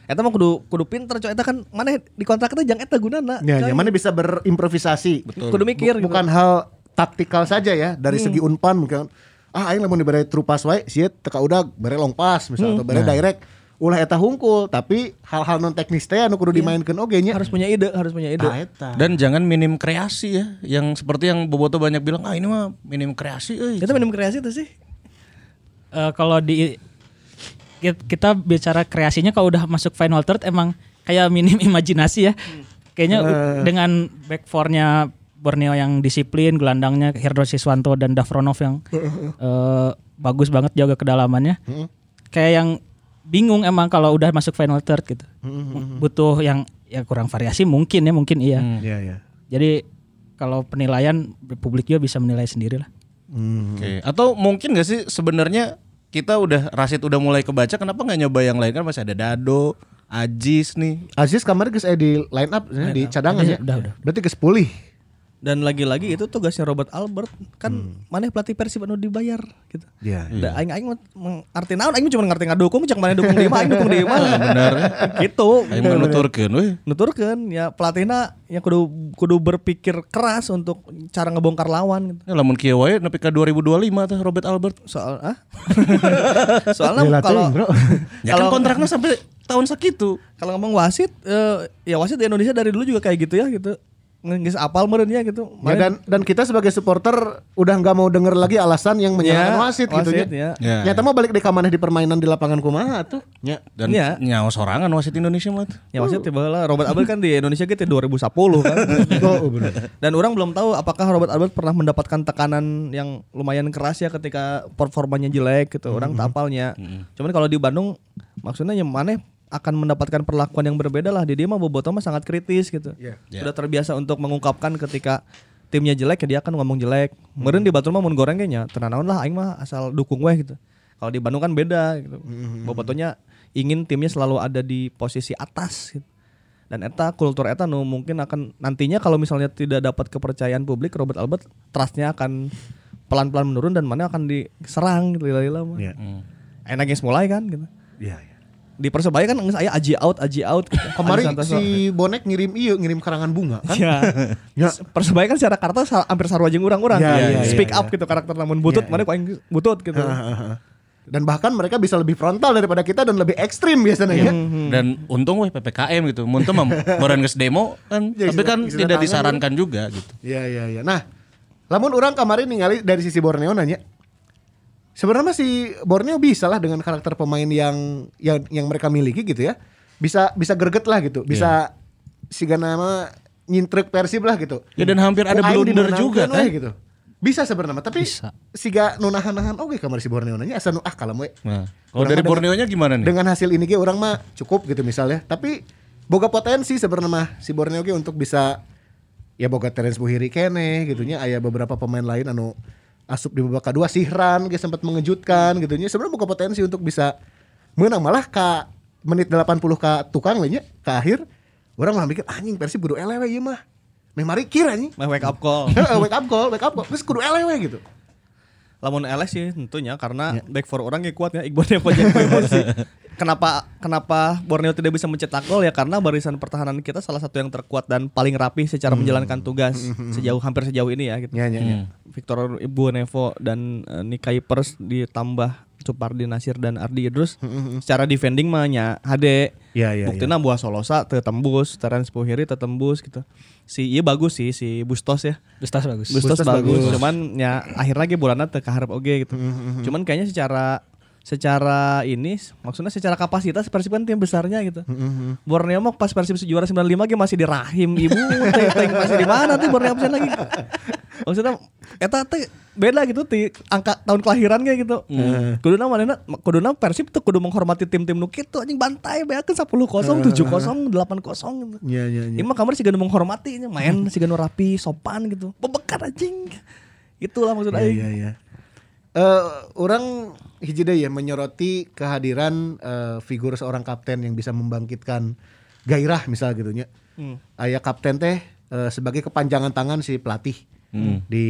Eta mah kudu kudu pinter coy. Eta kan maneh di kontrak eta jang eta gunana. Ya, yang mana bisa berimprovisasi. Kudu mikir Bu- gitu. bukan hal taktikal saja ya dari segi unpan mungkin ah aing lamun dibere true pass wae sieun teka udah bere long pass misal atau bere direct ulah eta hungkul tapi hal-hal non teknis teh anu kudu dimainkeun oge nya. harus punya ide, harus punya ide. Tah eta. Dan jangan minim kreasi ya, yang seperti yang Boboto banyak bilang, ah ini mah minim kreasi, euy. Itu minum kreasi tuh sih. Eh, kalau di kit- kita bicara kreasinya kalau udah masuk final third emang kayak minim imajinasi ya. Kayaknya u- dengan back four-nya Borneo yang disiplin, gelandangnya Herdo Siswanto dan Davronov yang eh, bagus banget jaga kedalamannya. Kayak yang bingung emang kalau udah masuk final third gitu. Butuh yang ya kurang variasi mungkin ya, mungkin iya. Iya ya. Jadi kalau penilaian publik juga bisa menilai sendiri lah. Oke. Atau mungkin gak sih sebenarnya kita udah Rasid udah mulai kebaca, kenapa nggak nyoba yang lain kan masih ada Dado, Ajis nih. Aziz kemarin geus aya di line up ya, di cadangan ya. Udah, udah. Berarti geus pulih. Dan lagi-lagi itu tugasnya Robert Albert kan mana pelatih Persib anu dibayar gitu. Iya. Da aing aing mah- meng- arti naon aing mah cuma ngerti ngadukung cek mana dukung di mana aing dukung di mana. Bener. gitu. Ayo menuturkeun weh. Nuturkeun ya pelatihna ya kudu kudu berpikir keras untuk cara ngebongkar lawan gitu. Ya, lamun kieu wae nepi ka 2025 tuh Robert Albert. Soal ah. Soalnya kalau. Ya kan kontraknya sampai tahun segitu. kalau ngomong wasit eh, ya wasit di Indonesia dari dulu juga kayak gitu ya gitu. Nggak apal meureun ya gitu. Ya, dan dan kita sebagai supporter udah nggak mau denger lagi alasan yang menyalahkan Ya, wasit, gitu wasit, ya. ya. Ya. Nyata mah balik di kamaneh di permainan di lapangan kumaha tuh. Ya. Dan Iya. nyawa sorangan wasit Indonesia mah. Ya wasit tiba lah Robert Albert kan di Indonesia gitu 2010 kan. Dan orang belum tahu apakah Robert Albert pernah mendapatkan tekanan yang lumayan keras ya ketika performanya jelek gitu. Orang tak apalnya. Cuman kalau di Bandung maksudnya yang mana akan mendapatkan perlakuan yang berbeda lah. Di dia mah Boboto mah sangat kritis gitu. Iya. Sudah terbiasa untuk mengungkapkan ketika timnya jelek ya dia akan ngomong jelek. Meren di Batur mah mun goreng kayaknya tenanawan lah aing mah asal dukung weh gitu. Kalau di Bandung kan beda gitu. Bobotonya ingin timnya selalu ada di posisi atas gitu. Dan eta kultur eta nu mungkin akan nantinya kalau misalnya tidak dapat kepercayaan publik Robert Albert trustnya akan pelan-pelan menurun dan mana akan diserang gitu lila-lila mah. Iya. Enaknya mulai kan gitu. Iya, iya. Di Persebaya kan geus aya aji out aji out gitu. Kemarin si Bonek ngirim iya ngirim karangan bunga kan? Ya. Ya. Persebaya kan secara karakter sa- hampir sarua jeung urang-urang. Ya, Gitu. ya, ya, Speak ya. up gitu karakter namun butut Ya, mana kok aing butut gitu. Dan bahkan mereka bisa lebih frontal daripada kita dan lebih ekstrim biasanya ya. Dan untung weh PPKM gitu. Muntah mah meureun geus demo kan, Ya, tapi kan tidak tangan, disarankan juga gitu. Iya iya iya. Nah, lamun orang kemarin ningali dari sisi Borneo nanya, sebenarnya si Borneo bisa lah dengan karakter pemain yang yang yang mereka miliki gitu ya, bisa bisa greget lah gitu, bisa si nama nyintrek Persib lah gitu. Ya dan hampir ada blunder juga kan. gitu. Bisa sebenarnya, tapi Bisa. siga nunahan-nahan oke kamar si Borneo nanya asa nu ah kalau we. Nah, kalau dari mah dengan- Borneo-nya gimana nih? Dengan hasil ini ge orang mah cukup gitu misalnya, tapi boga potensi sebenarnya mah si Borneo ge untuk bisa ya boga Terence Buhiri kene gitunya aya beberapa pemain lain anu asup di babak kedua Sihran ge sempat mengejutkan gitunya sebenarnya boga potensi untuk bisa menang malah ka menit 80 ka tukang lainnya ke akhir orang malah mikir anjing Persib kudu elewe ieu mah. Meh mari kira anjing. Mah wake up call. wake up call wake up call. Terus kudu elewe gitu. Lamun LS sih tentunya karena back for orang yang kuat ya Iqbal Devo jeung emosi. kenapa kenapa Borneo tidak bisa mencetak gol ya? Karena barisan pertahanan kita salah satu yang terkuat dan paling rapi secara menjalankan tugas sejauh hampir sejauh ini ya gitu. ya ya ya. Victor Ibu Nevo dan uh, Nikai Pers ditambah Supardi Nasir dan Ardi Idrus. Secara defending mah nya HD Ya, ya, buktinya buah Solosa tetembus Terence Puhiri tetembus gitu. Si iya bagus sih si Bustos ya. Bustas bagus. Bustos, Bustos bagus. bagus. cuman ya akhir lagi bulannya teu kaharep oge gitu. Cuman kayaknya secara secara ini maksudnya secara kapasitas Persib kan tim besarnya gitu. Borneo mah pas Persib juara 95 ge masih di rahim ibu teng masih di mana tuh Borneo absen lagi. Maksudnya eta teh beda gitu ti angka tahun kelahiran kayak gitu. Hmm. Kuduna manehna kuduna Persib tuh kudu menghormati tim-tim nu kitu anjing bantai beakeun 10-0, 7-0, 8-0 gitu. Iya iya iya. mah kamar sih gak menghormati main sih gak rapi, sopan gitu. Bebekan anjing. Itulah maksud Iya aing. iya iya. Eh, orang hiji ya menyoroti kehadiran eh, figur seorang kapten yang bisa membangkitkan gairah misal gitu nya. Aya kapten teh eh, sebagai kepanjangan tangan si pelatih di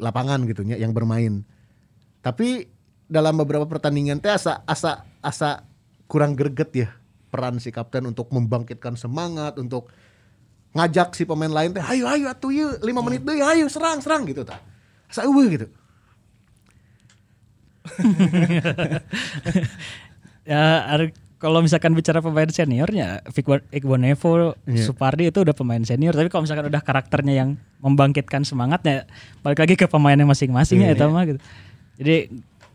lapangan gitu nya yang bermain. Tapi dalam beberapa pertandingan teh asa asa asa kurang greget ya peran si kapten untuk membangkitkan semangat untuk ngajak si pemain lain teh ayo ayo atuh yeuh 5 menit deui ayo serang serang gitu tah. Asa eueuh gitu. Ya kalau misalkan bicara pemain seniornya Iqbal Nevo, Supardi itu udah pemain senior. Tapi kalau misalkan udah karakternya yang membangkitkan semangatnya balik lagi ke pemainnya masing-masing ya itu mah gitu. Jadi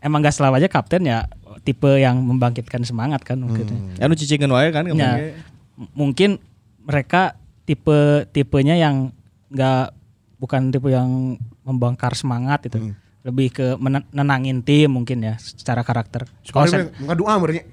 emang gak selalu aja kapten ya tipe yang membangkitkan semangat kan mungkin. Ya nu cicingan wae kan Ya, mungkin mereka tipe tipenya yang nggak bukan tipe yang membangkar semangat itu. Lebih ke menen- nenangin tim mungkin ya secara karakter. Kalau Kalau sen- ngadoa meureun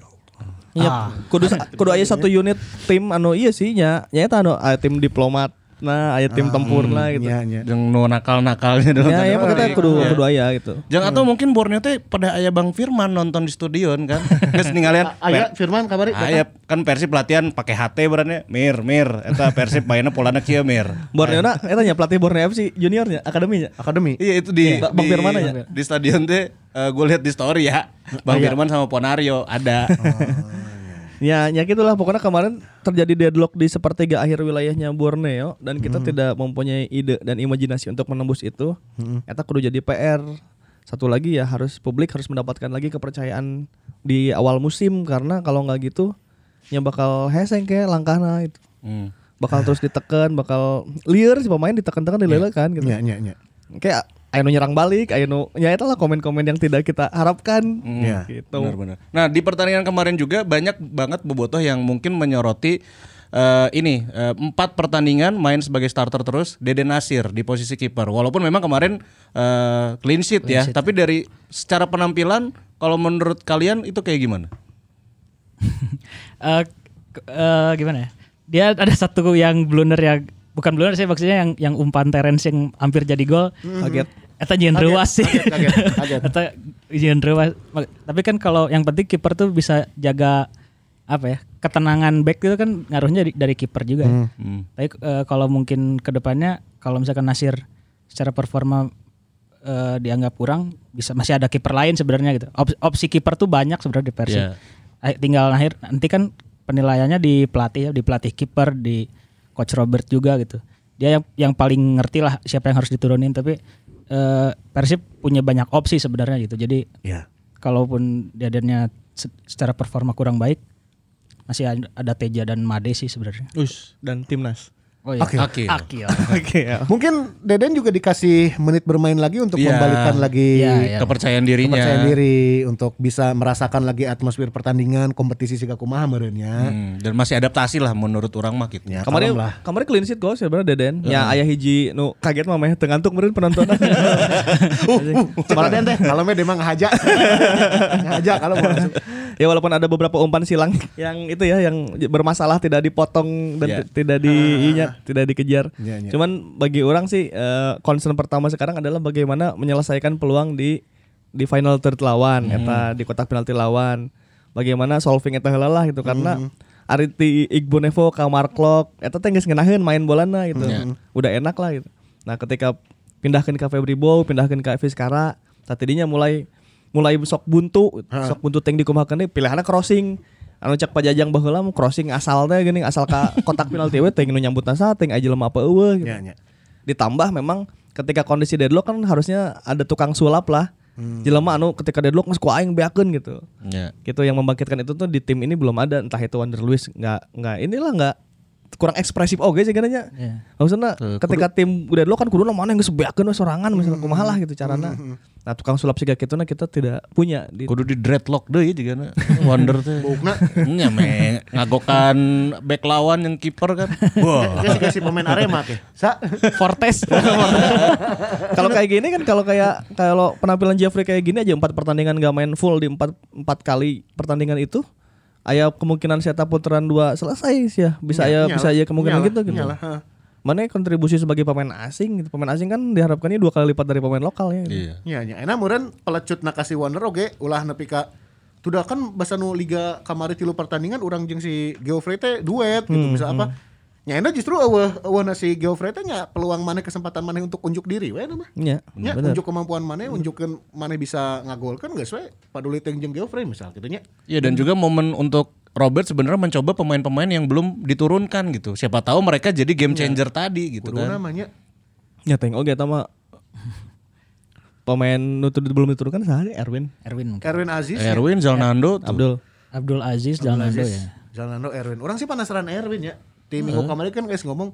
Iya, kudu kudu aya satu unit tim anu iya sih nya, nya eta anu aya tim diplomat nah aya tim tempurna gitu. Nya nya. Yang no nakal-nakalnya dalam Ya, ya makanya petik. kudu Iya. kudu aya gitu. Jangan atau mungkin Borneo teh pada aya Bang Firman nonton di studio kan. Geus ningalian Aya Firman kabari Aya kan Persib latihan pakai HT berannya Mir mir eta Persib mainnya polana kieu Mir. Borneo na eta nya pelatih Borneo FC juniornya akademinya. akademi. Iya itu di Bang di, Firman aja? di stadion teh gue lihat di story ya. Bang Firman sama Ponario ada. Ya, ya gitulah pokoknya kemarin terjadi deadlock di sepertiga akhir wilayahnya Borneo dan kita tidak mempunyai ide dan imajinasi untuk menembus itu. Eta kudu jadi PR. Satu lagi ya harus publik harus mendapatkan lagi kepercayaan di awal musim karena kalau nggak gitu ya bakal heseng kayak langkahnya itu. Hmm. Bakal terus ditekan, bakal liar si pemain ditekan-tekan dilelekan gitu. Nya nya nya. Kayak ayo nyerang balik, ayo ya itulah komen-komen yang tidak kita harapkan. Hmm, Iya. Gitu. Benar-benar. Nah di pertandingan kemarin juga banyak banget bobotoh yang mungkin menyoroti eh, ini eh, empat pertandingan main sebagai starter terus Dede Nasir di posisi kiper. Walaupun memang kemarin eh, clean sheet ya, tapi dari secara penampilan kalau menurut kalian itu kayak gimana? Eh, ke- eh, gimana ya? Dia ada satu yang blunder ya, bukan blunder sih maksudnya yang yang umpan Terence yang hampir jadi gol. Kaget. Eta rewas sih. kaget, kaget. Eta. Mak- Tapi kan kalau yang penting kiper tuh bisa jaga apa ya? Ketenangan back itu kan ngaruhnya dari, dari kiper juga. ya. Hmm. Tapi eh, kalau mungkin ke depannya kalau misalkan Nasir secara performa eh, dianggap kurang, bisa masih ada kiper lain sebenarnya gitu. Op- opsi kiper tuh banyak sebenarnya di Persib. Iya. Eh, Tinggal akhir nanti kan penilaiannya di pelatih ya, di pelatih kiper, di coach Robert juga gitu. Dia yang yang paling ngerti lah siapa yang harus diturunin. Tapi eh, Persib punya banyak opsi sebenarnya gitu. Jadi Ya. kalaupun diadannya se- secara performa kurang baik, masih ada, ada Teja dan Made sih sebenarnya. Us dan timnas. Oh iya. Akil. Akil. Oke ya. Mungkin Deden juga dikasih menit bermain lagi untuk Iya. membalikan lagi Iya, iya. Kepercayaan dirinya. kepercayaan diri untuk bisa merasakan lagi atmosfer pertandingan kompetisi siga kumaha meureunnya. Hmm, dan masih adaptasi lah menurut orang mah gitu. Ya, Kemarin kemarin clean sheet gol sebenarnya Deden. Ya ayah hiji nu kaget mah meh teu ngantuk meureun penonton. Cuma Deden teh kalau mah demang ngahaja. ngahaja kalau mau langsung. Ya walaupun ada beberapa umpan silang yang itu ya yang bermasalah tidak dipotong dan Ya. ti- tidak di inya, tidak dikejar. Ya, ya. Cuman bagi orang sih eh, concern pertama sekarang adalah bagaimana menyelesaikan peluang di di final third lawan eta di kotak penalti lawan. Bagaimana solving eta heula lah gitu karena Ari ti Igbo Nevo ka Mark Lok eta teh geus ngeunaheun main bolana gitu. Udah enak lah gitu. Nah, ketika pindahkan ke Febri Bow, pindahkan ke Fiskara, tadinya mulai mulai sok buntu, sok buntu teng dikumahakeun deui pilihanna crossing. Anu cek pajajang baheula mah crossing asal teh geuning asal ka kotak penalti we teh nu nyambutna sa teh aja lemah apa eueuh gitu. Ya, ya. Ditambah memang ketika kondisi deadlock kan harusnya ada tukang sulap lah. Jelema anu ketika deadlock geus ku aing beakeun gitu. Ya. Gitu yang membangkitkan itu tuh di tim ini belum ada entah itu Wander Luis nggak nggak inilah nggak kurang ekspresif oke sih katanya. Iya. Maksudnya ketika tim udah dulu kan kudu mana yang gesebeakeun we sorangan misalnya kumaha lah gitu carana. Nah, tukang sulap siga kitu kita tidak punya di Kudu di dreadlock deh juga na. Wonder teh. Nya me ngagokan back lawan yang kiper kan. Wah. Sih kasih pemain Arema ke. Sa. Fortes. kalau kayak gini kan kalau kayak kalau penampilan Jeffrey kayak gini aja empat pertandingan gak main full di empat empat kali pertandingan itu Aya kemungkinan saya putaran dua selesai sih ya bisa ya bisa aja kemungkinan Nyala, gitu gitu. nyala, ha. Mana kontribusi sebagai pemain asing gitu. Pemain asing kan diharapkannya dua kali lipat dari pemain lokal ya. gitu. Iya. Ya, nya. Enak meureun pelecut na kasih Wonder oge ulah nepi ka Tudah kan basa nu liga kamari tilu pertandingan urang jeung si Geoffrey teh duet gitu Hmm, bisa apa. Nya enak justru eueuh eueuh na si Geoffrey teh nya peluang maneh kesempatan maneh untuk unjuk diri we mah. Iya, Ya, unjuk kemampuan maneh, unjukkeun maneh bisa ngagolkan geus we paduli teh jeung Geoffrey misal gitu nya. Iya dan juga momen untuk Robert sebenarnya mencoba pemain-pemain yang belum diturunkan gitu. Siapa tahu mereka jadi game changer tadi gitu Kudu kan. namanya. Ya tengok oke mah pemain nutur belum diturunkan sehari Erwin Erwin. Erwin Aziz. ya. Erwin Zalnando tuh. Abdul. Abdul Aziz Jalnando Aziz, ya. Zalando Erwin. Orang sih penasaran Erwin ya. Di minggu kemarin kan guys ngomong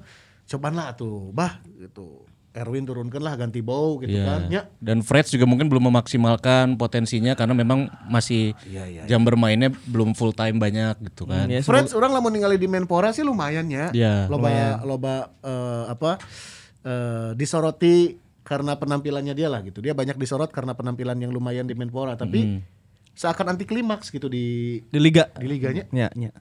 coba lah tuh, bah gitu. Erwin turunkan lah ganti bau gitu Iya. kan. Ya. Dan Fred juga mungkin belum memaksimalkan potensinya karena memang masih jam bermainnya belum full time banyak gitu kan. Ya, Friends orang lamun ningali di Menpora sih lumayan ya. Iya, loba loba eh, apa eh, disoroti karena penampilannya dia lah gitu. Dia banyak disorot karena penampilan yang lumayan di Menpora, tapi seakan anti klimaks gitu di di liga. di liganya Ya, ya.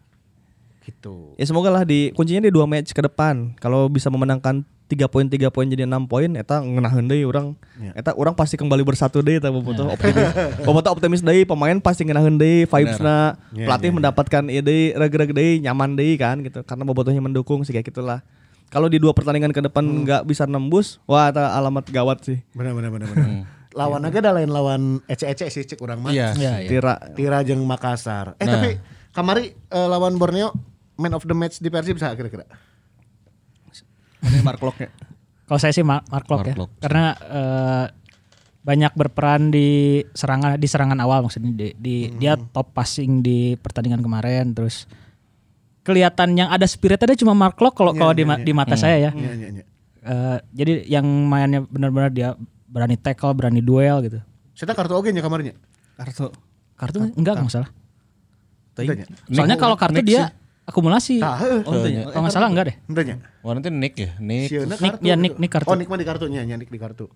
Gitu. Ya semoga lah di kuncinya di dua match ke depan. Kalau bisa memenangkan tiga poin tiga poin jadi enam poin, eta ngenaheun deui orang. Eta orang pasti kembali bersatu deui eta bobotoh optimis. Bobotoh optimis deui pemain pasti ngenaheun deui vibesna. Pelatih mendapatkan ide reg-reg deui nyaman deui kan gitu. Karena bobotohnya mendukung sih kayak gitulah. Kalau di dua pertandingan ke depan nggak bisa nembus, wah eta alamat gawat sih. Benar benar benar benar. lawan aja ada lain lawan ece-ece sih cek orang mah. Iya. Iya, iya. Tira Tira jeung Makassar. Eh tapi kamari eh, lawan Borneo man of the match di Persib bisa kira-kira. ini Mark Locke Kalau saya sih Mark, Mark ya. Locke. Karena eh, banyak berperan di serangan di serangan awal maksudnya di, di- dia top passing di pertandingan kemarin terus kelihatan yang ada spirit ada cuma Mark Locke kalau kalau di, ma- di mata saya ya. Iya iya iya. Eh, jadi yang mainnya benar-benar dia berani tackle, berani duel gitu. Saya kartu oge nya kamarnya. kartu Kartu enggak kalau nggak salah. Enggak nya. Soalnya kalau kartu dia akumulasi. Heuh. Oh, itu ya. Kalau nggak salah enggak deh. Enggak nya. Warna itu Nick ya, Nick. Sieuna Nick, kartu. ya, Nick, Nick kartu. Oh, Nick mah di kartunya, nya Nick di kartu.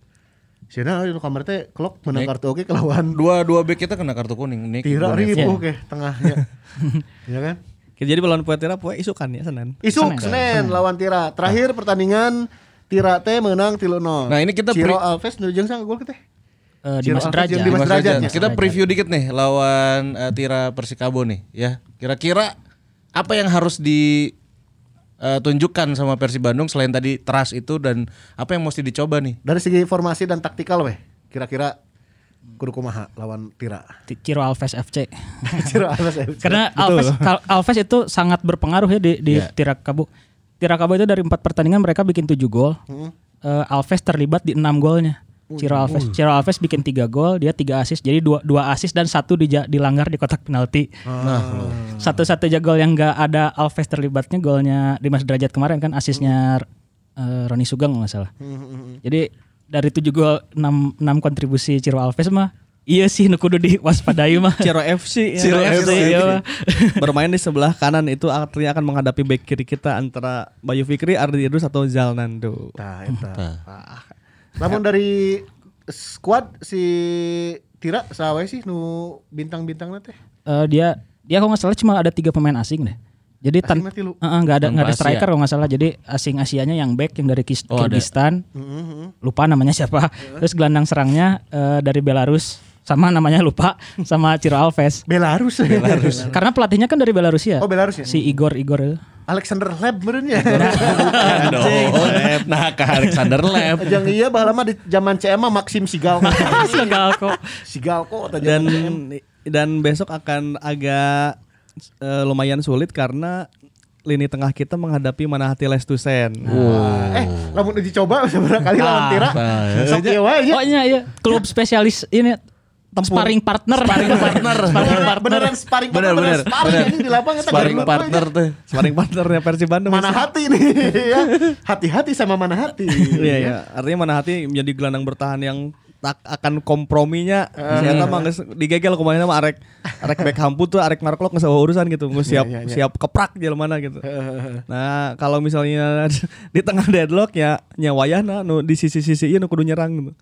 Sieuna itu kamar teh klok menang kartu oge kelawan Dua dua back kita kena kartu kuning. Nick. Tira ribu ke tengahnya. Iya kan? Jadi lawan Puetera poe isukan ya Senin. Isuk Senin lawan Tira. Terakhir pertandingan Tira teh menang 3-0. Nah, ini kita Ciro Alves nu jeung sang gol teh. Eh, Ciro Dimas Derajat. Dimas Derajat. Kita preview dikit nih lawan eh, Tira Persikabo nih ya. Kira-kira apa yang harus ditunjukkan sama Persib Bandung selain tadi trust itu dan apa yang mesti dicoba nih? Dari segi formasi dan taktikal weh. Kira-kira kudu kumaha lawan Tira. Ciro Alves FC. Ciro Alves. FC. Karena Alves Alves itu sangat berpengaruh ya di di Iya. Tirakabo. Tirakabo itu dari empat pertandingan mereka bikin tujuh gol. Eh, Alves terlibat di enam golnya. Ciro Alves, Ciro Alves bikin tiga gol, dia tiga assist, jadi dua dua assist dan satu dija- dilanggar di kotak penalti. Satu-satunya gol yang nggak ada Alves terlibatnya golnya Dimas Derajat kemarin kan asisnya eh, Roni Sugeng nggak salah. Jadi dari tujuh gol enam enam kontribusi Ciro Alves mah iya sih nu kudu diwaspadai mah. Ciro FC ya. Ciro FC, iya, Pak. Bermain di sebelah kanan itu artinya akan menghadapi back kiri kita antara Bayu Fikri, Ardi Idrus atau Zalnando. Tah eta. Namun dari squad si Tira sawe sih nu bintang-bintangna teh. Eh, dia dia kalau nggak salah cuma ada tiga pemain asing deh. Jadi tan Asing mah tilu. Heeh, nggak ada nggak ada Tanpa striker Asia. kalau nggak salah. Jadi asing Asianya yang back yang dari Kis- Oh, ada. Kyrgyzstan. Mm-hmm. Lupa namanya siapa. Terus gelandang serangnya eh, dari Belarus sama namanya lupa sama Ciro Alves. Belarus. Belarus. Karena pelatihnya kan dari Belarus ya. Oh, Belarus ya? Si Igor Igor. Alexander Leb meureun ya. nah, ke Alexander Lab. Yang iya baheula mah di zaman CM mah Maxim Sigalko. Segalko. Sigalko eta Dan zaman CM. dan besok akan agak eh, lumayan sulit karena lini tengah kita menghadapi Manahati Lestusen. Eh, lamun dicoba seberapa kali lawan Tira. Nah, Sok ieu wae. Oh iya iya, klub spesialis ini tempur. sparring partner. Sparring partner. sparring partner. Beneran sparring Bener, partner, bener, sparring bener. ini di lapangan kita Sparring partner tuh. Sparring partnernya Persib Bandung. Mana hati nih ya. Hati-hati sama mana hati. Iya iya. Artinya mana hati menjadi gelandang bertahan yang tak akan komprominya ternyata mah geus digegel kemarin sama arek arek back hampu tuh arek narklok nggak usah urusan gitu nggak siap iya, iya. siap keprak di mana gitu nah kalau misalnya di tengah deadlock ya nyawayana nu di sisi-sisi ieu nu kudu nyerang gitu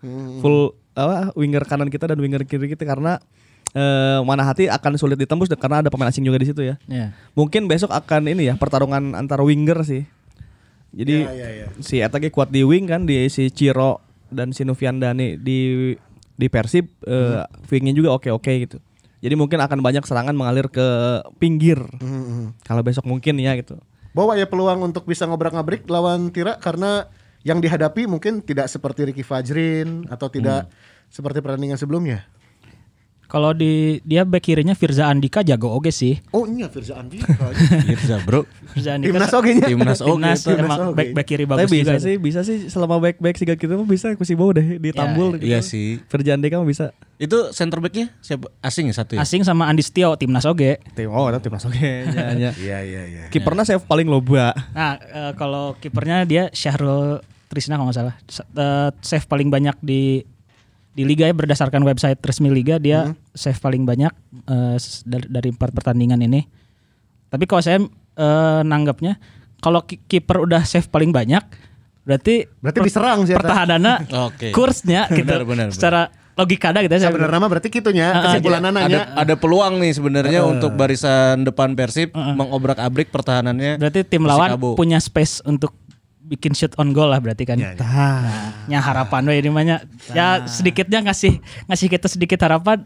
full apa winger kanan kita dan winger kiri kita karena eh, mana hati akan sulit ditembus karena ada pemain asing juga di situ ya Ya. mungkin besok akan ini ya pertarungan antara winger sih. Jadi Ya, ya, ya. si Eta ge kuat di wing kan di si Ciro dan si Nufian Dani di di Persib eh, wingnya juga oke-oke gitu. Jadi mungkin akan banyak serangan mengalir ke pinggir. Kalau besok mungkin ya gitu. Bawa ya peluang untuk bisa ngobrak-ngabrik lawan Tira karena yang dihadapi mungkin tidak seperti Ricky Fajrin atau tidak seperti pertandingan sebelumnya. Kalau di dia back kirinya Firza Andika jago oge sih. Oh iya Firza Andi. Bisa bro. Firza Andika Timnas oke nya. Timnas oke Timnas Timnas oke. back back kiri Tapi bagus bisa juga. sih, bisa sih selama back back siga kita mah bisa ku si bawa deh di Tambul. gitu. Iya sih. Firjan Deka mah bisa. Itu center backnya siapa? Asing ya satu ya? Asing sama Andi Setio Timnas oge. Tim oh, itu timnas oke. Ya, ya. Iya iya iya. Kipernya save paling loba. Nah, eh, kalau kipernya dia Syahrul Trisna kalau nggak salah. Eh, save paling banyak di di liga ya berdasarkan website resmi liga dia save paling banyak eh, s- dari, dari empat pertandingan ini. Tapi kalau saya eh, nanggapnya kalau ki- kiper udah save paling banyak berarti Berarti diserang sih, Eta. pertahanannya Oke. kursnya gitu. Benar, benar, benar. Secara logika ada gitu ya. saya Sebenarnya nama berarti kitunya Ah, ah, kesimpulan ada, nanya. ada peluang nih sebenarnya untuk barisan depan Persib mengobrak-abrik pertahanannya. Berarti tim lawan punya space untuk bikin shoot on goal lah berarti kan. Iya, Ya harapan we ini banyak. Ya sedikitnya ngasih ngasih kita sedikit harapan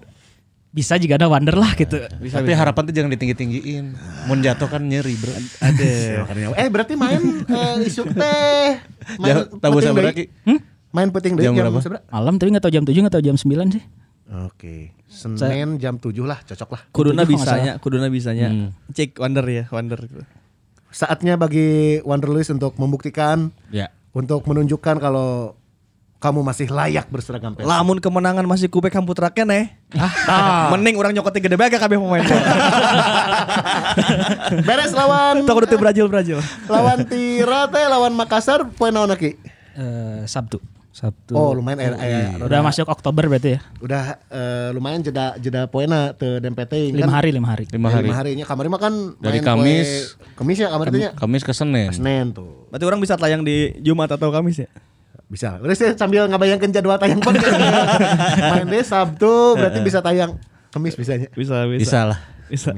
bisa juga ada wonder lah gitu. Tapi harapan tuh jangan ditinggi-tinggiin. Mun jatuh kan nyeri, Bro. Ada. Eh berarti main eh, isuk teh. Main Ya, tahu peting sabar deui. lagi. Hmm? Main peting Jam jam berapa? Malam tapi nggak tahu jam 7 nggak tahu jam 9 sih. Oke. Senin jam 7 lah, cocok lah. Kuduna bisanya, kuduna bisanya. Cek Wonder ya, Wonder. Saatnya bagi Wanderlust untuk membuktikan Ya. untuk menunjukkan kalau kamu masih layak berseragam Persib. Lamun kemenangan masih kubek hamputra kene. Ah, mending orang nyokoti gede bae kabeh pemain. Beres lawan Toko tim Brazil Brazil. lawan Tira teh lawan Makassar poin naon ki? Eh, Sabtu. Sabtu. Oh, lumayan eh, eh, Udah masuk Oktober berarti ya. udah eh, lumayan jeda jeda poena teu dempeteuing Lima hari, lima hari. Lima hari. Lima harinya kamari mah kan Dari main Kamis- poe- Kamis ya kamari teh nya. Kamis ke Senin. Senin tuh. Berarti orang bisa tayang di Jumat atau Kamis ya? Bisa. Udah sih sambil ngabayangkeun jadwal tayang podcast. main deh Sabtu berarti bisa tayang Kamis bisanya. Bisa, bisa. Bisa lah. Bisa.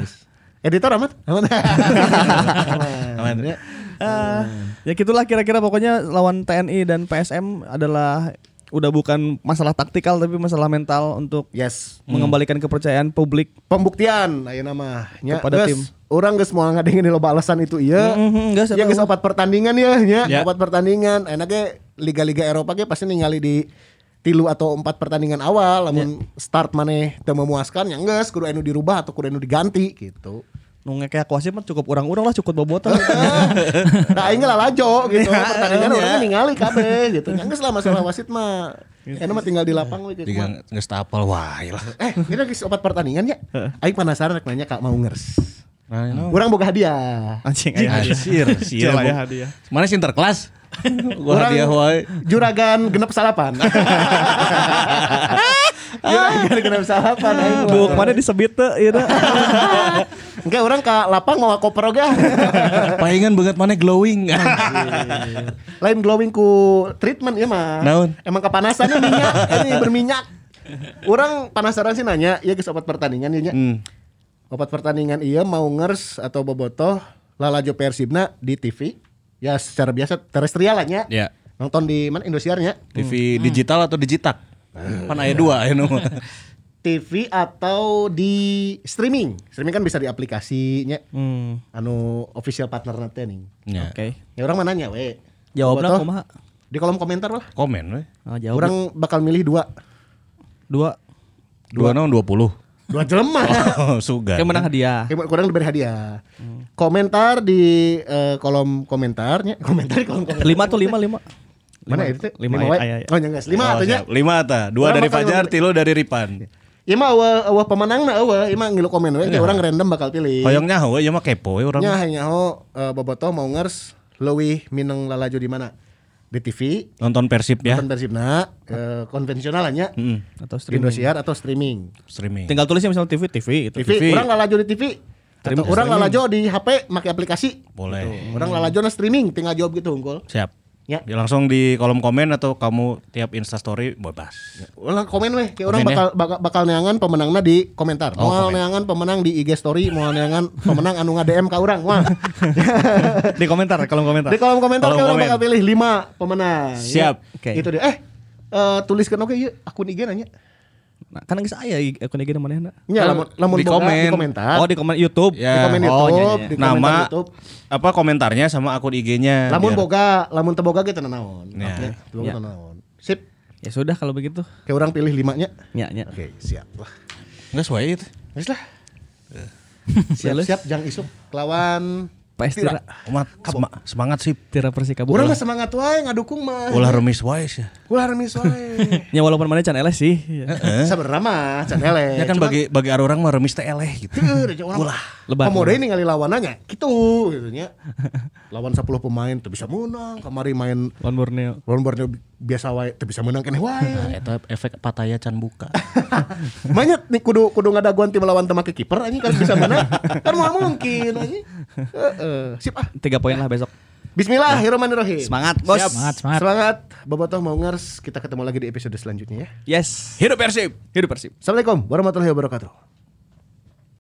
Editor amat? Aman. Aman. Ya. Ah, ya gitulah kira-kira pokoknya lawan TNI dan PSM adalah udah bukan masalah taktikal tapi masalah mental untuk Yes. mengembalikan kepercayaan publik. Pembuktian ayo nama nya. Kepada Geus, tim. Orang geus mau ngadengin loba alasan itu iya. Mhm, geus, Ya eta geus mah. opat pertandingan ya nya. Ya. Opat pertandingan. Enaknya liga-liga Eropa ge pasti ningali di tilu atau empat pertandingan awal lamun start maneh teu memuaskan ya geus kudu anu dirubah atau kudu anu diganti gitu. Nu kayak wasit mah cukup orang-orang lah cukup bobotoh. nah aing lah lajo gitu. Ya, Pertandingan ya. orang ningali kabeh gitu. Geus lah masalah wasit mah. Enak mah tinggal di lapang gitu. Tiga nggak tapal wae lah. Eh, kita geus opat pertandingan ya. Aing penasaran rek nanya Kak mau ngers. Nah, no. Urang boga hadiah. Anjing aya hadiah. Asir, sih. Coba ya hadiah. Mana sinterklas? Gua Urang hadiah wae. Juragan genep salapan. Juragan genep salapan aing. mah. Bu, ke mana disebut tuh ieu teh. Enggak orang ke lapang mau koper oge. Palingan banget mana glowing. Lain glowing ku treatment ya mah. Naon? Emang kepanasannya minyak, ini berminyak. Orang penasaran sih nanya, iya geus opat pertandingan ieu nya. Hmm. Opat pertandingan iya mau ngers atau bobotoh lalajo Persibna di TV. Ya secara biasa terestrial lah nya. Ya. Nonton di mana Indosiarnya? TV digital atau digitak? Kan ada dua ya. TV atau di streaming. Streaming kan bisa di aplikasinya. Hmm. Anu official partner nanti nih. Ya. Oke. Ya orang mana nanya we. Jawabna Bobotoh, kumaha? Di kolom komentar lah. Komen we. Ah, jawab. Orang bakal milih dua. dua. Dua nong dua puluh. Dua jelema. Oh, suga. Kayak menang hadiah. Kayak kurang diberi hadiah. Komentar di eh, kolom komentarnya. Komentar di kolom komentar. Lima tuh lima lima. Mana itu? Lima, wae? iya. Oh, yang guys. Lima Oh, atunya. siap. Lima ta. Dua dari Fajar, tilu dari Ripan. Ieu mah eueuh eueuh pemenangna eueuh, ieu mah ngilu komen Iya. orang random bakal pilih. Hoyongnya heuh ya mah kepo we urang. Nya hanya ho uh, bobotoh mau ngers leuwih mineng lalaju di mana? Di TV, Nonton Persib ya. nonton Persibna, eh, konvensional nya. Mm, Atau streaming. Indosiar atau streaming. streaming. Tinggal tulisnya misalnya TV, TV itu. TV, orang lalajo di TV. Atau orang lalajo di HP make aplikasi. Boleh. Orang lalajo na streaming tinggal jawab gitu unggul. Siap. Ya. Ya, langsung di kolom komen atau kamu tiap Insta story bebas. Ulang komen weh, kayak orang ya. bakal, bakal bakal neangan pemenangna di komentar. Oh, Moal neangan pemenang di IG story, moal neangan pemenang anu nge-DM ka urang. Wah. Di komentar, kolom komentar. di kolom komentar Kolom orang komen. bakal pilih 5 pemenang. Siap. Ya. Oke. Itu dia. Eh, eh, tuliskan oke yuk akun IG nanya. Nah, kan geus aya akun IG mana ya? Ya, lamun lamun di komen. di komentar. Oh, di komen YouTube. di Ya. komen Oh, YouTube, iya, iya. di komentar Nama YouTube. apa komentarnya sama akun IG-nya. Lamun biar- boga, lamun teu boga gitu naon. Ya. Oke, teu Ya. naon. Sip. Ya sudah kalau begitu. Kayak orang pilih limanya. Ya, ya. Oke, siap lah. Enggak sesuai itu. Wis lah. Siap-siap jang isuk kelawan PS Tira. Umat sema- semangat sih. Tira Persikabo. Urang mah semangat wae ngadukung mah. Ulah remis wae sih. Ulah remis wae. Ya walaupun mana can LS sih. Ya. Sabenerna mah can eleh. Ya kan Cuman- bagi bagi ada orang mah remis teh eleh gitu. Da orang Lebar. Pemode ningali lawanannya gitu gitu nya. Lawan 10 pemain teu bisa menang, kamari main Lawan Borneo. lawan Borneo bi- biasa wae teu bisa menang keneh wae. Eta efek pataya can buka. Banyak nih kudu kudu ngadaguan tim lawan teu make kiper anjing kan bisa menang. kan mau mungkin anjing. Heeh. Sip ah. Tiga poin lah besok. Bismillahirrahmanirrahim. Semangat, Bos. Siap. Semangat, semangat. Semangat. Bobotoh mau ngers, kita ketemu lagi di episode selanjutnya ya. Yes. Hidup Persib. Hidup Persib. Assalamualaikum warahmatullahi wabarakatuh.